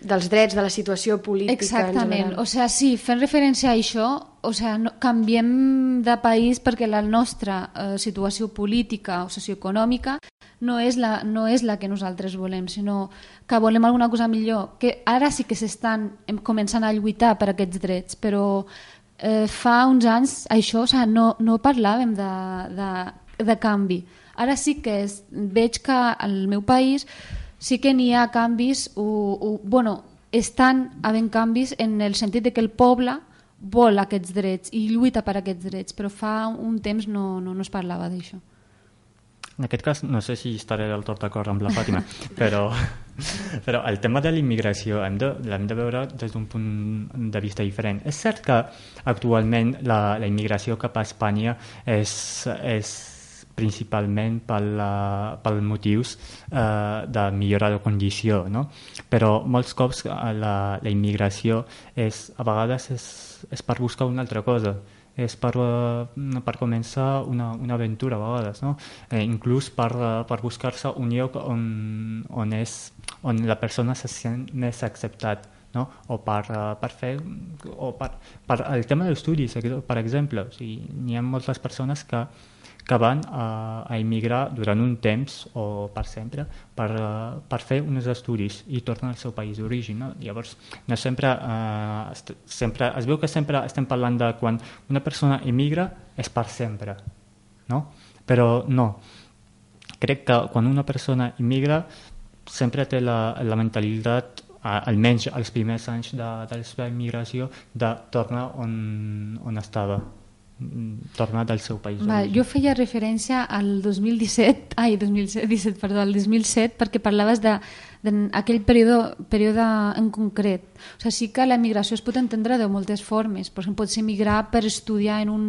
dels drets, de la situació política en Exactament, o sigui, sí, fent referència a això, o sigui, no, canviem de país perquè la nostra eh, situació política o socioeconòmica no és, la, no és la que nosaltres volem, sinó que volem alguna cosa millor, que ara sí que s'estan començant a lluitar per aquests drets, però eh, fa uns anys això, o sigui, no, no parlàvem de, de, de canvi. Ara sí que és, veig que al meu país sí que n'hi ha canvis, o, o, bueno, estan havent canvis en el sentit de que el poble vol aquests drets i lluita per aquests drets, però fa un temps no, no, no es parlava d'això. En aquest cas, no sé si estaré del tot d'acord amb la Fàtima, [laughs] però, però el tema de l'immigració hem de, de veure des d'un punt de vista diferent. És cert que actualment la, la immigració cap a Espanya és, és principalment pel, uh, pel motius uh, de millorar la condició, no? però molts cops eh, la, la immigració és, a vegades és, és per buscar una altra cosa, és per, uh, per començar una, una aventura a vegades, no? eh, inclús per, per buscar-se un lloc on, on, és, on la persona se sent més acceptat no? o per, per fer o per, per el tema dels estudis per exemple, o sigui, n'hi ha moltes persones que que van a, a immigrar durant un temps o per sempre per, uh, per fer uns estudis i tornen al seu país d'origen. No? Llavors, no sempre, uh, sempre, es veu que sempre estem parlant de quan una persona immigra és per sempre, no? però no. Crec que quan una persona immigra sempre té la, la mentalitat almenys els primers anys de, de la seva immigració de tornar on, on estava tornar del seu país Va, jo feia referència al 2017, ai, 2017, perdó, al 2007, perquè parlaves de, d'aquell període, període en concret. O sigui, sí que la migració es pot entendre de moltes formes. Per exemple, pots emigrar per estudiar en un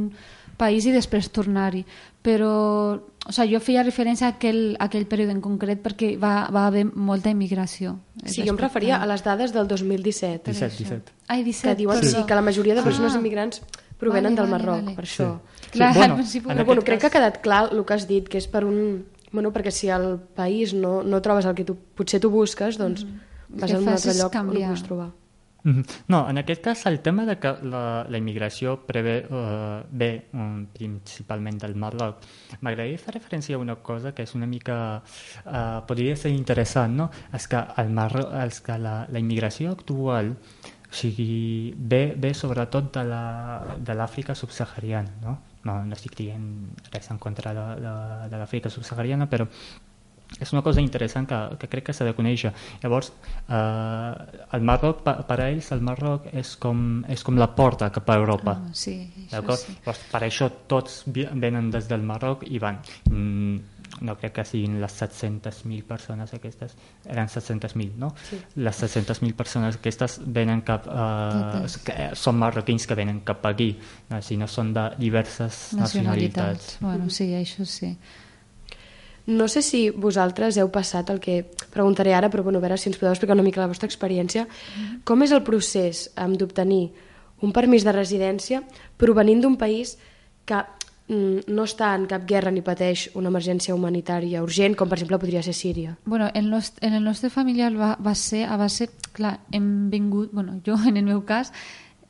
país i després tornar-hi. Però o sigui, jo feia referència a aquell, a aquell període en concret perquè va, va haver molta immigració. Sí, jo em referia a les dades del 2017. 17, 17. Ai, 17, Que diuen perdó. sí, que la majoria de persones Ah. immigrants provenen Vale, del vale, Marroc, vale. per això. Clar, Sí, bueno, [laughs] en Però bueno, crec que cas- ha quedat clar el que has dit, que és per un... Bueno, perquè si al país no, no trobes el que tu, potser tu busques, doncs vas que a un altre lloc on ho canviar. puguis trobar. Mhm. No, en aquest cas el tema de que la, la immigració prevé, uh, ve um, principalment del Marroc. M'agradaria fer referència a una cosa que és una mica... Uh, podria ser interessant, no? És que, el Marroc, és que la, la immigració actual o sigui, ve, ve sobretot de l'Àfrica la, subsahariana, no? no? No estic dient res en contra de, de, de l'Àfrica subsahariana, però és una cosa interessant que, que crec que s'ha de conèixer. Llavors, eh, el Marroc, per, per a ells, el Marroc és com, és com la porta cap a Europa. Ah, sí, això sí. Llavors, per això tots venen des del Marroc i van. Mm, no crec que siguin les 700.000 persones aquestes, eren 700.000, no? Sí. Les 700.000 persones aquestes venen cap, eh, que són marroquins que venen cap aquí, no? si no són de diverses nacionalitats. nacionalitats. Bueno, sí, això sí. No sé si vosaltres heu passat el que preguntaré ara, però bueno, a veure si ens podeu explicar una mica la vostra experiència. Mm-hmm. Com és el procés d'obtenir un permís de residència provenint d'un país que no està en cap guerra ni pateix una emergència humanitària urgent, com per exemple podria ser Síria? Bueno, en, los, en el nostre familiar va, va ser, a base, clar, hem vingut, bueno, jo [laughs] en el meu cas,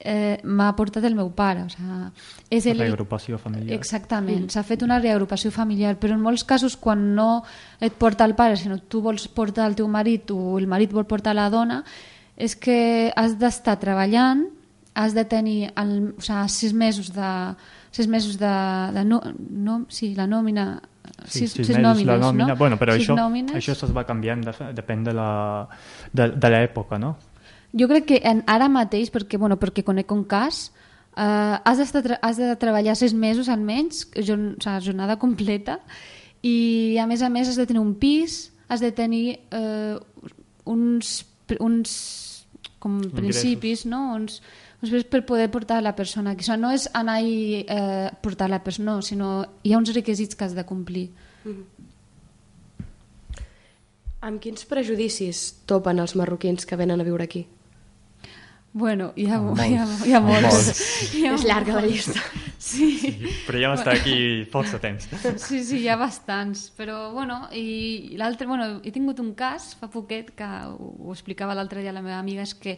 eh, m'ha portat el meu pare. O sigui, és el... Reagrupació familiar. Exactament, mm. s'ha fet una reagrupació familiar, però en molts casos quan no et porta el pare, sinó tu vols portar el teu marit o el marit vol portar la dona, és que has d'estar treballant, has de tenir el, o sigui, sis mesos de, sis mesos de, de no, no, sí, la nòmina Sí, sis, sis, sis nòmines, la nòmina, no? bueno, però sis això, nòmines. això es va canviant, de, depèn de l'època, no? Jo crec que en, ara mateix, perquè, bueno, perquè conec un cas, eh, has, has de treballar sis mesos almenys, jorn, o sigui, jornada completa, i a més a més has de tenir un pis, has de tenir eh, uns, uns com principis, no? uns, uns per poder portar la persona aquí. O sigui, no és anar i eh, portar la persona, no, sinó hi ha uns requisits que has de complir. Mm -hmm. Amb quins prejudicis topen els marroquins que venen a viure aquí? Bueno, hi ha, molts. Hi ha, hi ha molts. molts. Hi ha És llarga la llista. Sí. sí. Però ja va estar aquí força temps. Sí, sí, hi ha bastants. Però, bueno, i l'altre... Bueno, he tingut un cas fa poquet que ho, ho explicava l'altre dia a la meva amiga, és que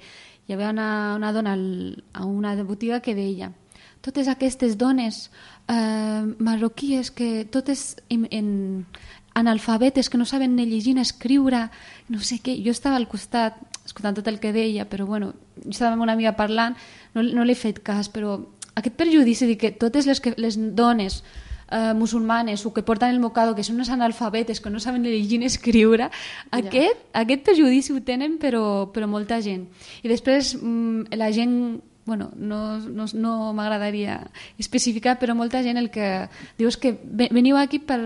hi havia una, una dona al, a una botiga que deia totes aquestes dones eh, marroquíes que totes en, en analfabetes que no saben ni llegir ni escriure, no sé què. Jo estava al costat escoltant tot el que deia, però bueno, jo estava amb una amiga parlant, no, no l'he fet cas, però aquest perjudici de que totes les, que, les dones eh, musulmanes o que porten el mocado, que són unes analfabetes, que no saben llegir ni escriure, ja. aquest, aquest perjudici ho tenen però, però molta gent. I després mm, la gent bueno, no, no, no m'agradaria especificar, però molta gent el que diu és que veniu aquí per,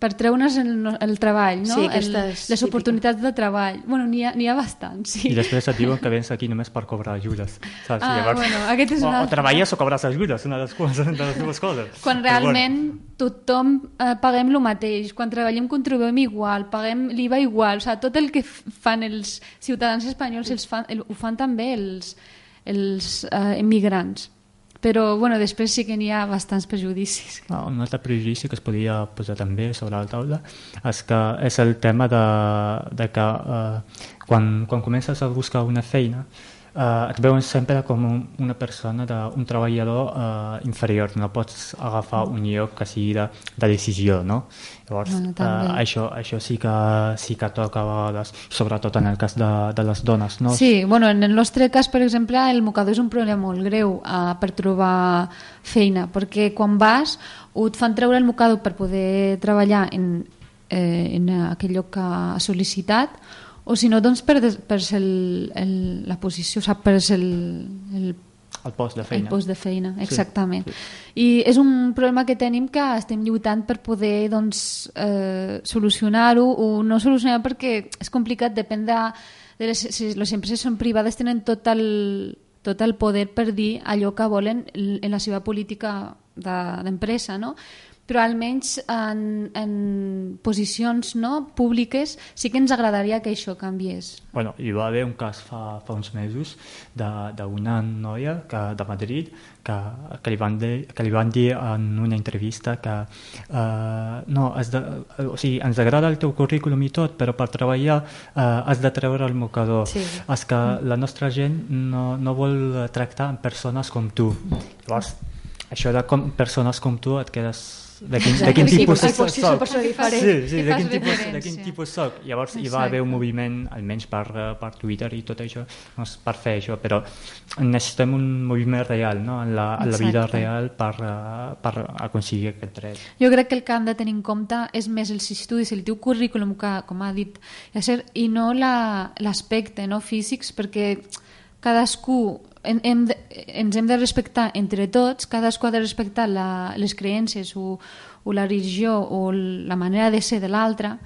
per treure's el, el treball, no? Sí, aquestes... El, les oportunitats de treball. Bueno, n'hi ha, ha bastants, sí. I després et diuen que vens aquí només per cobrar ajudes. Saps? Ah, Llavors, bueno, aquest és o, una... o treballes o cobres ajudes, una de les, coses, de les dues coses. Quan realment bueno. tothom eh, paguem el mateix, quan treballem contribuïm igual, paguem l'IVA igual, o sigui, tot el que fan els ciutadans espanyols els fan, el, ho fan també els, els eh, immigrants però bueno, després sí que n'hi ha bastants prejudicis. No, un altre prejudici que es podria posar també sobre la taula és que és el tema de, de que eh, quan, quan comences a buscar una feina eh, et veuen sempre com un, una persona, de, un treballador eh, inferior, no pots agafar un lloc que sigui de, de decisió, no? Llavors, bueno, eh, això, això sí que, sí que toca a vegades, sobretot en el cas de, de les dones, no? Sí, bueno, en el nostre cas, per exemple, el mocador és un problema molt greu eh, per trobar feina, perquè quan vas o et fan treure el mocador per poder treballar en, eh, en aquell lloc que ha sol·licitat o si no, doncs per, per el, el, la posició, o sigui, per el, el, el post de feina. El post de feina, exactament. Sí, sí. I és un problema que tenim que estem lluitant per poder doncs, eh, solucionar-ho o no solucionar perquè és complicat, depèn de, de les, si les empreses són privades tenen tot el, tot el poder per dir allò que volen en la seva política d'empresa, no? Però almenys en, en posicions no, públiques sí que ens agradaria que això canviés. Bueno, hi va haver un cas fa, fa uns mesos d'una noia que, de Madrid que, que, li van dir, que li van dir en una entrevista que uh, no, has de, o sigui, ens agrada el teu currículum i tot, però per treballar uh, has de treure el mocador. Sí. És que la nostra gent no, no vol tractar amb persones com tu. Llavors, això de com, persones com tu et quedes de quin, de quin tipus sí, soc. Sí, sí, sí, de quin tipus, de quin tipus soc. Llavors Exacte. hi va haver un moviment, almenys per, per Twitter i tot això, doncs per fer això, però necessitem un moviment real, no? en, la, en la vida real per, per aconseguir aquest dret. Jo crec que el que hem de tenir en compte és més els estudis, el teu currículum, que, com ha dit, i no l'aspecte la, no, físics, perquè cadascú hem, hem de, ens hem de respectar entre tots, cadascú ha de respectar la, les creences o, o la religió o la manera de ser de l'altre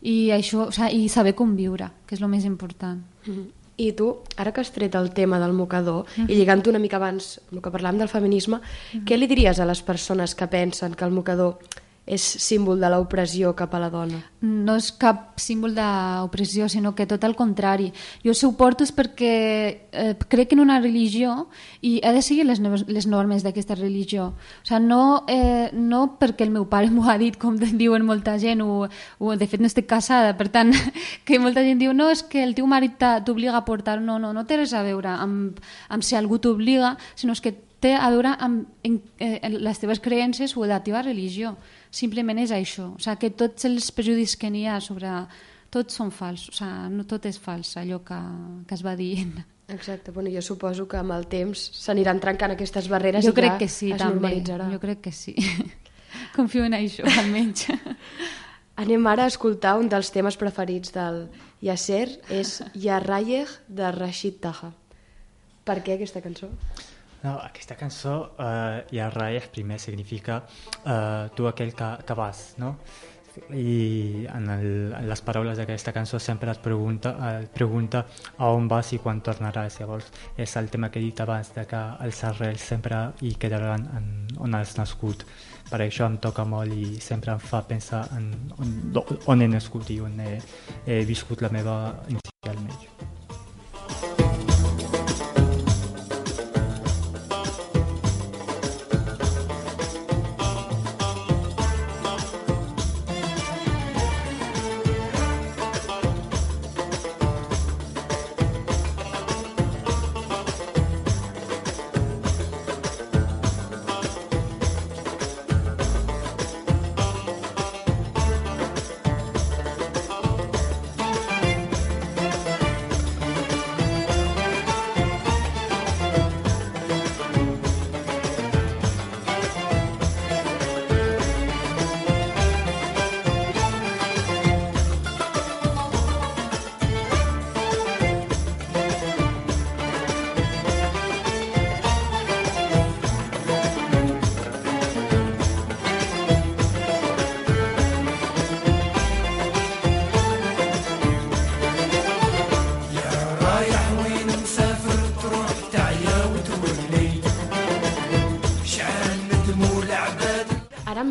i, això, o sigui, i saber conviure, que és el més important. Mm -hmm. I tu, ara que has tret el tema del mocador, mm -hmm. i lligant una mica abans el que parlàvem del feminisme, mm -hmm. què li diries a les persones que pensen que el mocador és símbol de l'opressió cap a la dona. No és cap símbol d'opressió, sinó que tot el contrari. Jo suporto és perquè eh, crec en una religió i he de seguir les, les normes d'aquesta religió. O sigui, no, eh, no perquè el meu pare m'ho ha dit, com diuen molta gent, o, o de fet no estic casada, per tant, [laughs] que molta gent diu no, és que el teu marit t'obliga a portar... No, no, no té res a veure amb, amb si algú t'obliga, sinó és que té a veure amb en, en, en les teves creences o la teva religió simplement és això, o sigui, que tots els prejudicis que n'hi ha sobre... Tots són falsos, o sigui, no tot és fals, allò que, que es va dient. Exacte, bueno, jo suposo que amb el temps s'aniran trencant aquestes barreres jo i crec que sí, es també. normalitzarà. Jo crec que sí. [laughs] Confio en això, almenys. [laughs] Anem ara a escoltar un dels temes preferits del Yasser, és Ya Rayeh de Rashid Taha. Per què aquesta cançó? No, aquesta cançó, eh, ja Raes, primer significa eh, tu aquell que, que vas, no? i en, el, en les paraules d'aquesta cançó sempre et pregunta, et pregunta a on vas i quan tornaràs. Llavors és el tema que he dit abans de que els arrels sempre hi quedaran en, on has nascut. Per això em toca molt i sempre em fa pensar en on, on he nascut i on he, he viscut la meva inicialment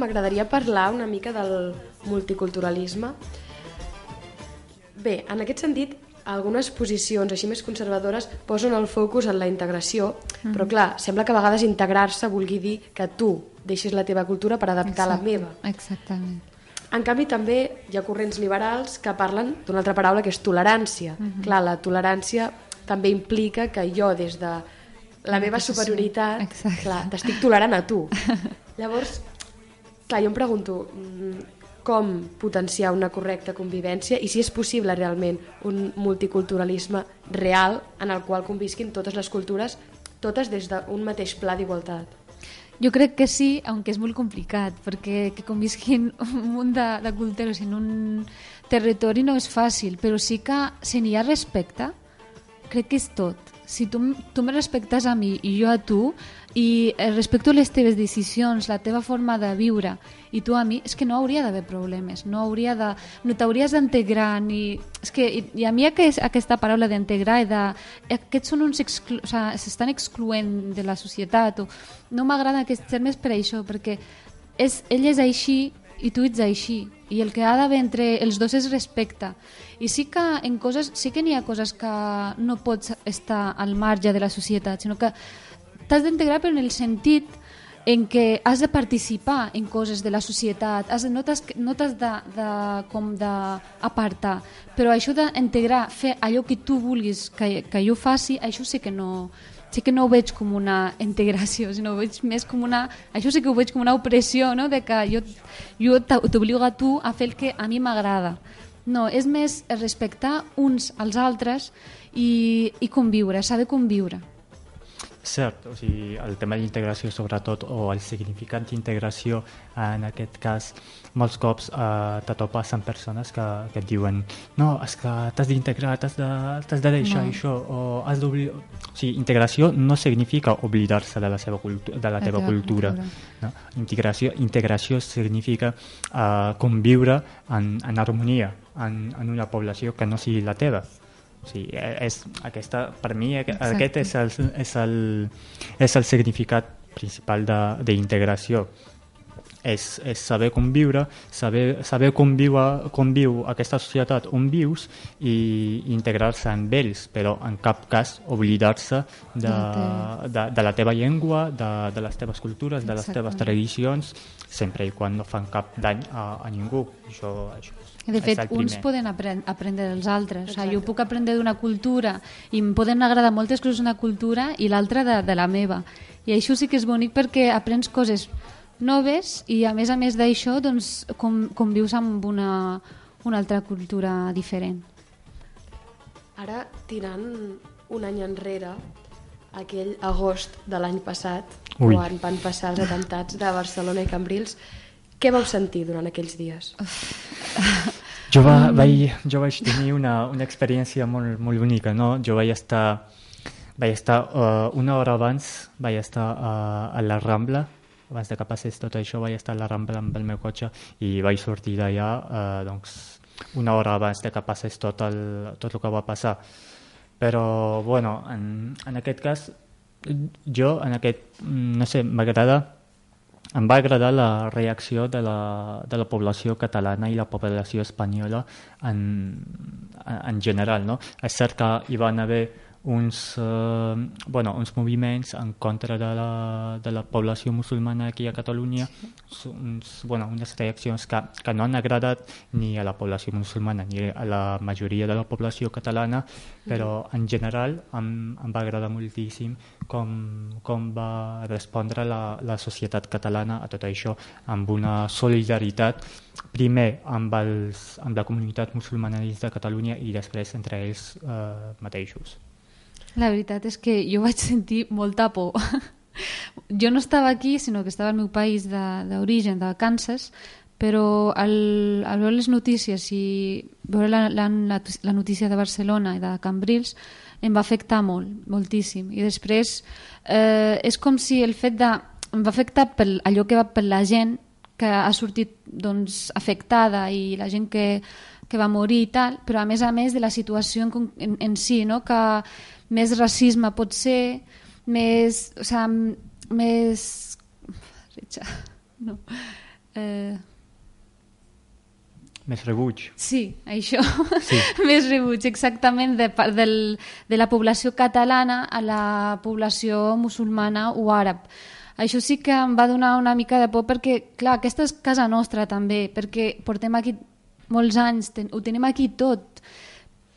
m'agradaria parlar una mica del multiculturalisme. Bé, en aquest sentit, algunes posicions així més conservadores posen el focus en la integració, mm. però clar, sembla que a vegades integrar-se vulgui dir que tu deixis la teva cultura per adaptar Exacte, la meva. Exactament. En canvi, també hi ha corrents liberals que parlen d'una altra paraula que és tolerància. Mm -hmm. Clar, la tolerància també implica que jo, des de la meva superioritat, t'estic tolerant a tu. [laughs] Llavors, Clar, jo em pregunto mm, com potenciar una correcta convivència i si és possible realment un multiculturalisme real en el qual convisquin totes les cultures, totes des d'un mateix pla d'igualtat. Jo crec que sí, aunque és molt complicat, perquè que convisquin un munt de, de cultures en un territori no és fàcil, però sí que si n'hi ha respecte, crec que és tot. Si tu, tu me respectes a mi i jo a tu, i eh, respecto les teves decisions, la teva forma de viure i tu a mi, és que no hauria d'haver problemes, no hauria de, no t'hauries d'integrar ni... És que, i, i a mi aquest, aquesta paraula d'integrar i de... Aquests són uns exclu... o s'estan excloent de la societat o no m'agraden aquests termes per això, perquè és, ell és així i tu ets així. I el que ha d'haver entre els dos és respecte. I sí que en coses, sí que n'hi ha coses que no pots estar al marge de la societat, sinó que t'has d'integrar però en el sentit en què has de participar en coses de la societat, has de, no t'has no de, de, com d'apartar, però això d'integrar, fer allò que tu vulguis que, que jo faci, això sí que no, sí que no ho veig com una integració, [laughs] sinó ho veig més com una... Això sí que ho veig com una opressió, no? de que jo, jo t'obligo a tu a fer el que a mi m'agrada. No, és més respectar uns als altres i, i conviure, saber conviure. Cert, o sigui, el tema d'integració sobretot, o el significat d'integració en aquest cas, molts cops eh, te topes amb persones que, que et diuen no, és que t'has d'integrar, t'has de, de deixar no. això, o has d'oblidar... O sigui, integració no significa oblidar-se de la, seva cultu de la, la teva cultura. cultura. No? Integració, integració significa eh, conviure en, en harmonia en, en una població que no sigui la teva. O sigui, és, aquesta, per mi Exacte. aquest és el, és, el, és el significat principal d'integració. És, és saber conviure, saber, saber com, viu, com viu aquesta societat on vius i integrar-se amb ells, però en cap cas oblidar-se de, de, de la teva llengua, de, de les teves cultures, de les Exacte. teves tradicions, sempre i quan no fan cap dany a, a ningú. Això, això de fet, uns poden aprendre, aprendre dels altres. O sigui, jo puc aprendre d'una cultura i em poden agradar moltes coses d'una cultura i l'altra de, de la meva. I això sí que és bonic perquè aprens coses noves i a més a més d'això doncs, com, convius amb una, una altra cultura diferent. Ara, tirant un any enrere, aquell agost de l'any passat, Ui. quan van passar els atemptats de Barcelona i Cambrils, què vau sentir durant aquells dies? [laughs] Jo, va, vaig, jo vaig tenir una, una experiència molt, molt bonica, no? Jo vaig estar, vaig estar uh, una hora abans, vaig estar uh, a la Rambla, abans de que passés tot això, vaig estar a la Rambla amb el meu cotxe i vaig sortir d'allà uh, doncs, una hora abans de que passés tot el, tot el que va passar. Però, bueno, en, en aquest cas, jo, en aquest, no sé, m'agrada em va agradar la reacció de la, de la població catalana i la població espanyola en, en general. No? És cert que hi van haver uns, eh, bueno, uns moviments en contra de la, de la població musulmana aquí a Catalunya, uns, bueno, unes reaccions que, que no han agradat ni a la població musulmana ni a la majoria de la població catalana, però en general em, em va agradar moltíssim com, com va respondre la, la societat catalana a tot això amb una solidaritat primer amb, els, amb la comunitat musulmana de Catalunya i després entre ells eh, mateixos. La veritat és que jo vaig sentir molta por. jo no estava aquí, sinó que estava al meu país d'origen, de, de Kansas, però al, al veure les notícies i veure la, la, la notícia de Barcelona i de Cambrils em va afectar molt, moltíssim. I després eh, és com si el fet de... em va afectar per allò que va per la gent que ha sortit doncs, afectada i la gent que, que va morir i tal, però a més a més de la situació en, en, en si, no? que més racisme pot ser, més... O sigui, més... [laughs] No. Eh... Més rebuig. Sí, això. Sí. [laughs] més rebuig, exactament, de, del, de la població catalana a la població musulmana o àrab. Això sí que em va donar una mica de por perquè, clar, aquesta és casa nostra també, perquè portem aquí molts anys, ten, ho tenim aquí tot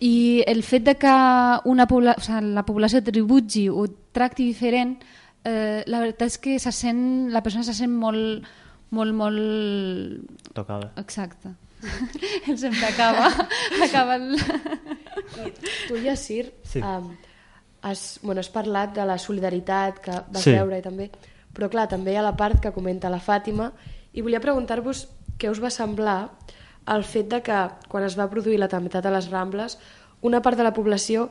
i el fet de que una pobla, o sigui, la població tributgi o tracti diferent, eh, la veritat és que se sent, la persona se sent molt, molt, molt... Tocada. Exacte. [laughs] Sempre acaba, acaba el... I tu, Yassir, sí. um, has, bueno, has parlat de la solidaritat que vas sí. veure i també, però clar, també hi ha la part que comenta la Fàtima i volia preguntar-vos què us va semblar el fet de que quan es va produir l'atemptat a les Rambles, una part de la població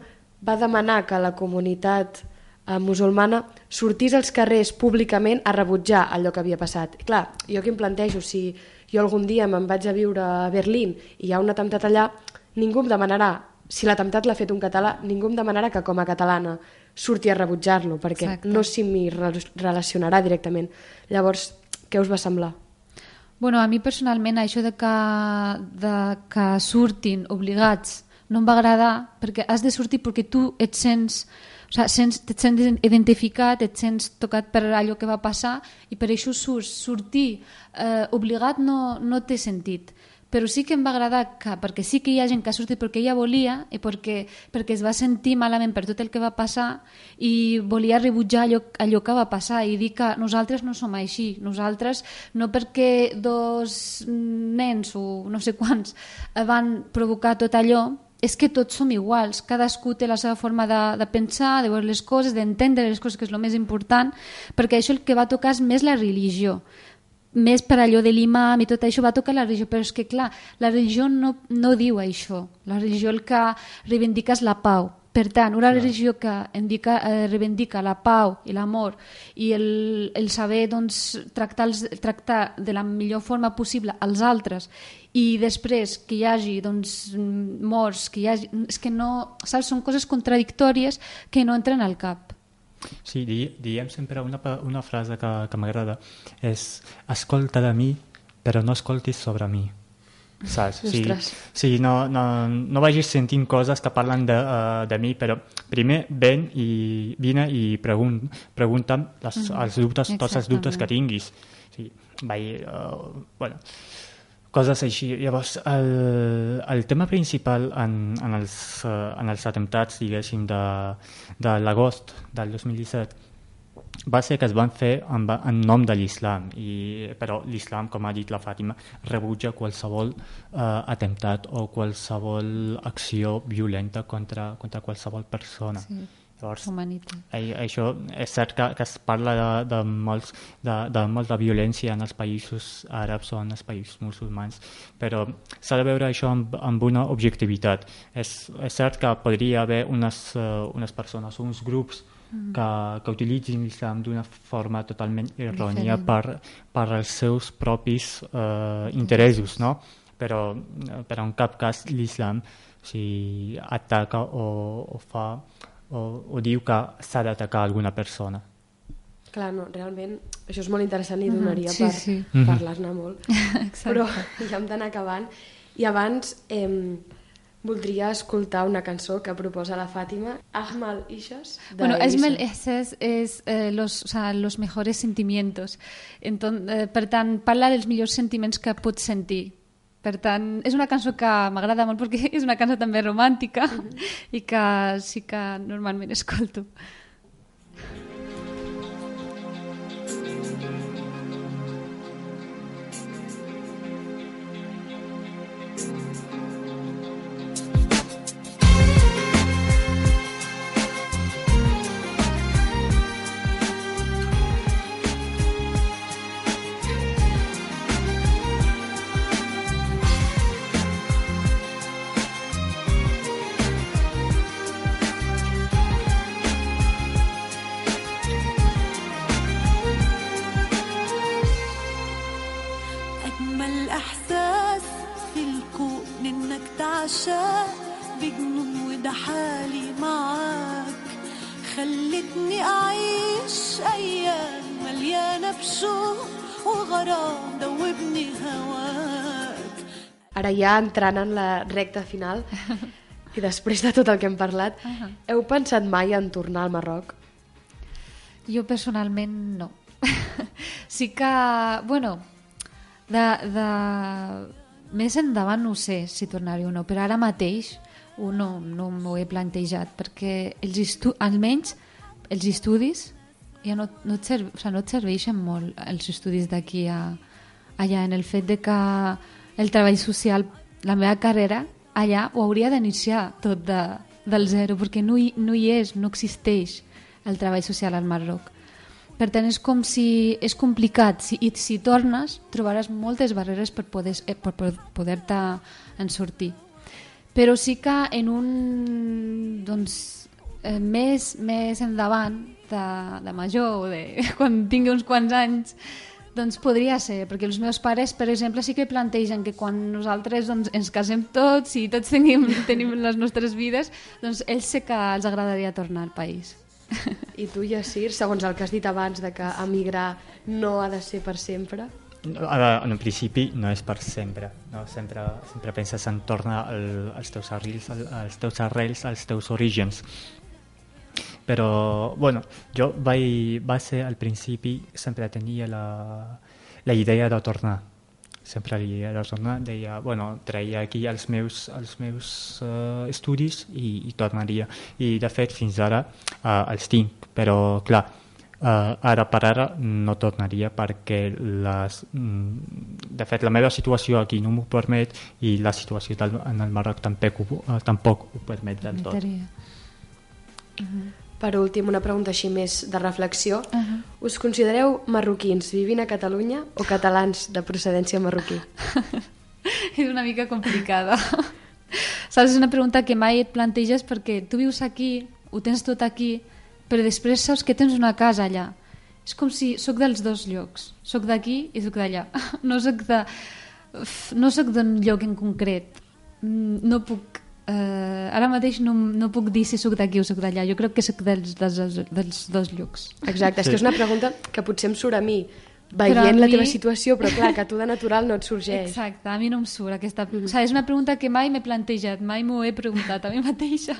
va demanar que la comunitat eh, musulmana sortís als carrers públicament a rebutjar allò que havia passat. I clar, jo aquí em plantejo, si jo algun dia me'n vaig a viure a Berlín i hi ha un atemptat allà, ningú em demanarà, si l'atemptat l'ha fet un català, ningú em demanarà que com a catalana surti a rebutjar-lo, perquè Exacte. no s'hi relacionarà directament. Llavors, què us va semblar? Bueno, a mi personalment això de que, de que surtin obligats no em va agradar perquè has de sortir perquè tu et sents o sigui, sents, et sents identificat, et sents tocat per allò que va passar i per això surts. Sortir eh, obligat no, no té sentit però sí que em va agradar que, perquè sí que hi ha gent que ha sortit perquè ella volia i perquè, perquè es va sentir malament per tot el que va passar i volia rebutjar allò, allò que va passar i dir que nosaltres no som així, nosaltres no perquè dos nens o no sé quants van provocar tot allò, és que tots som iguals, cadascú té la seva forma de, de pensar, de veure les coses, d'entendre les coses, que és el més important, perquè això el que va tocar és més la religió més per allò de l'imam i tot això va tocar la religió, però és que clar, la religió no, no diu això. La religió el que reivindica és la pau. Per tant, una religió que indica, eh, reivindica la pau i l'amor i el, el saber doncs, tractar, els, tractar de la millor forma possible als altres i després que hi hagi doncs, morts, que hi hagi... És que no... Saps? Són coses contradictòries que no entren al cap. Sí, di, diem sempre una, una frase que, que m'agrada, és escolta de mi, però no escoltis sobre mi. Saps? Sí, sí no, no, no vagis sentint coses que parlen de, uh, de mi, però primer ven i vine i pregun, pregunta'm les, mm -hmm. els dubtes, tots els dubtes que tinguis. Sí, vai, uh, bueno, coses així. Llavors, el, el tema principal en, en, els, uh, en els atemptats, diguéssim, de, de l'agost del 2017 va ser que es van fer en, en nom de l'islam, però l'islam, com ha dit la Fàtima, rebutja qualsevol eh, atemptat o qualsevol acció violenta contra, contra qualsevol persona. Sí Llavors, Humanitat. Això és cert que, que es parla de, de, molts, de, de molta violència en els països àrabs o en els països musulmans, però s'ha de veure això amb, amb una objectivitat. És, és cert que podria haver unes, uh, unes persones, uns grups mm. que, que utilitzin l'islam d'una forma totalment errònia per, per als seus propis uh, interessos, no? però, però en cap cas l'islam si ataca o, o fa o, o diu que s'ha d'atacar alguna persona. Clar, no, realment això és molt interessant i donaria sí, per sí. Parlar-ne molt. [laughs] Però [laughs] ja hem d'anar acabant. I abans eh, voldria escoltar una cançó que proposa la Fàtima, Ahmal Ishas. Bueno, Ahmal Ishas és eh, los, o sea, los mejores sentimientos. Enton, eh, per tant, parla dels millors sentiments que pots sentir per tant, és una cançó que m'agrada molt perquè [laughs] és una cançó també romàntica mm -hmm. i que sí que normalment escolto. Ara ja entrant en la recta final [laughs] i després de tot el que hem parlat, uh -huh. heu pensat mai en tornar al Marroc? Jo personalment no. [laughs] sí que, bueno, de, de... més endavant no sé si tornaré o no, però ara mateix no, no m'ho he plantejat perquè els estu... almenys els estudis ja no, no, et serv... o sigui, no et serveixen molt els estudis d'aquí a, allà en el fet de que el treball social, la meva carrera, allà ho hauria d'iniciar tot de, del zero, perquè no hi, no hi és, no existeix el treball social al Marroc. Per tant, és com si és complicat. Si, I si tornes, trobaràs moltes barreres per poder-te eh, per poder en sortir. Però sí que en un... Doncs, eh, més, més endavant, de, de major, o de, [laughs] quan tingui uns quants anys, doncs podria ser, perquè els meus pares, per exemple, sí que plantegen que quan nosaltres doncs, ens casem tots i tots tenim, [laughs] tenim les nostres vides, doncs ells sé que els agradaria tornar al país. I tu, Yassir, segons el que has dit abans de que emigrar no ha de ser per sempre? Ara, en un principi no és per sempre, no? sempre, sempre penses en tornar al, als teus arrels, als teus arrels, als teus orígens. Però, bueno, jo vaig, va ser al principi, sempre tenia la, la idea de tornar. Sempre la idea de tornar, deia, bueno, traia aquí els meus, els meus uh, estudis i, i tornaria. I, de fet, fins ara uh, els tinc, però, clar, Uh, ara per ara no tornaria perquè les, mm, de fet la meva situació aquí no m'ho permet i la situació del, en el Marroc tampoc, uh, tampoc ho permet del tot. Per últim, una pregunta així més de reflexió. Uh -huh. Us considereu marroquins vivint a Catalunya o catalans de procedència marroquí? [laughs] és una mica complicada. Saps, és una pregunta que mai et planteges perquè tu vius aquí, ho tens tot aquí, però després saps que tens una casa allà. És com si sóc dels dos llocs. Sóc d'aquí i sóc d'allà. [laughs] No sóc de... No sóc d'un lloc en concret. Mm, No puc... Eh, ara mateix no, no puc dir si sóc d'aquí o sóc d'allà. Jo crec que sóc dels, dels, dels dos llocs. Exacte, és que és una pregunta que potser em surt a mi Però a veient la mi- teva situació, però clar, que a tu de natural no et sorgeix. Exacte, a mi no em surt aquesta... O sigui, és una pregunta que mai m'he plantejat, mai m'ho he preguntat a mi mateixa.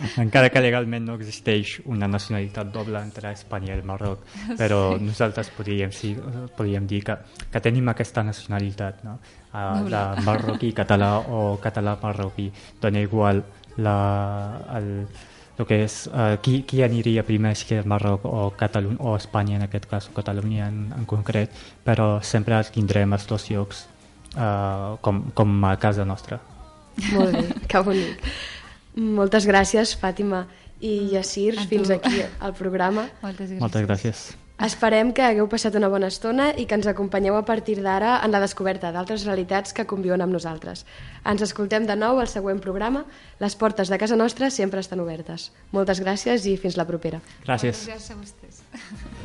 [laughs] Encara que legalment no existeix una nacionalitat doble entre Espanya i el Marroc, [laughs] però sí. nosaltres podríem, sí, podríem dir que, que tenim aquesta nacionalitat no? uh, de marroquí català o català marroquí. Dona igual la, el, el que és uh, qui, qui aniria primer, si el Marroc o, Catalunya, o Espanya en aquest cas, o Catalunya en, en concret, però sempre tindrem els dos llocs uh, com, com a casa nostra. Molt bé, que bonic. Moltes gràcies, Fàtima i Yassir, A tu. fins aquí al programa. [laughs] Moltes gràcies. Moltes gràcies. Esperem que hagueu passat una bona estona i que ens acompanyeu a partir d'ara en la descoberta d'altres realitats que conviuen amb nosaltres. Ens escoltem de nou al següent programa. Les portes de casa nostra sempre estan obertes. Moltes gràcies i fins la propera. Gràcies. Gràcies a vostès. [laughs]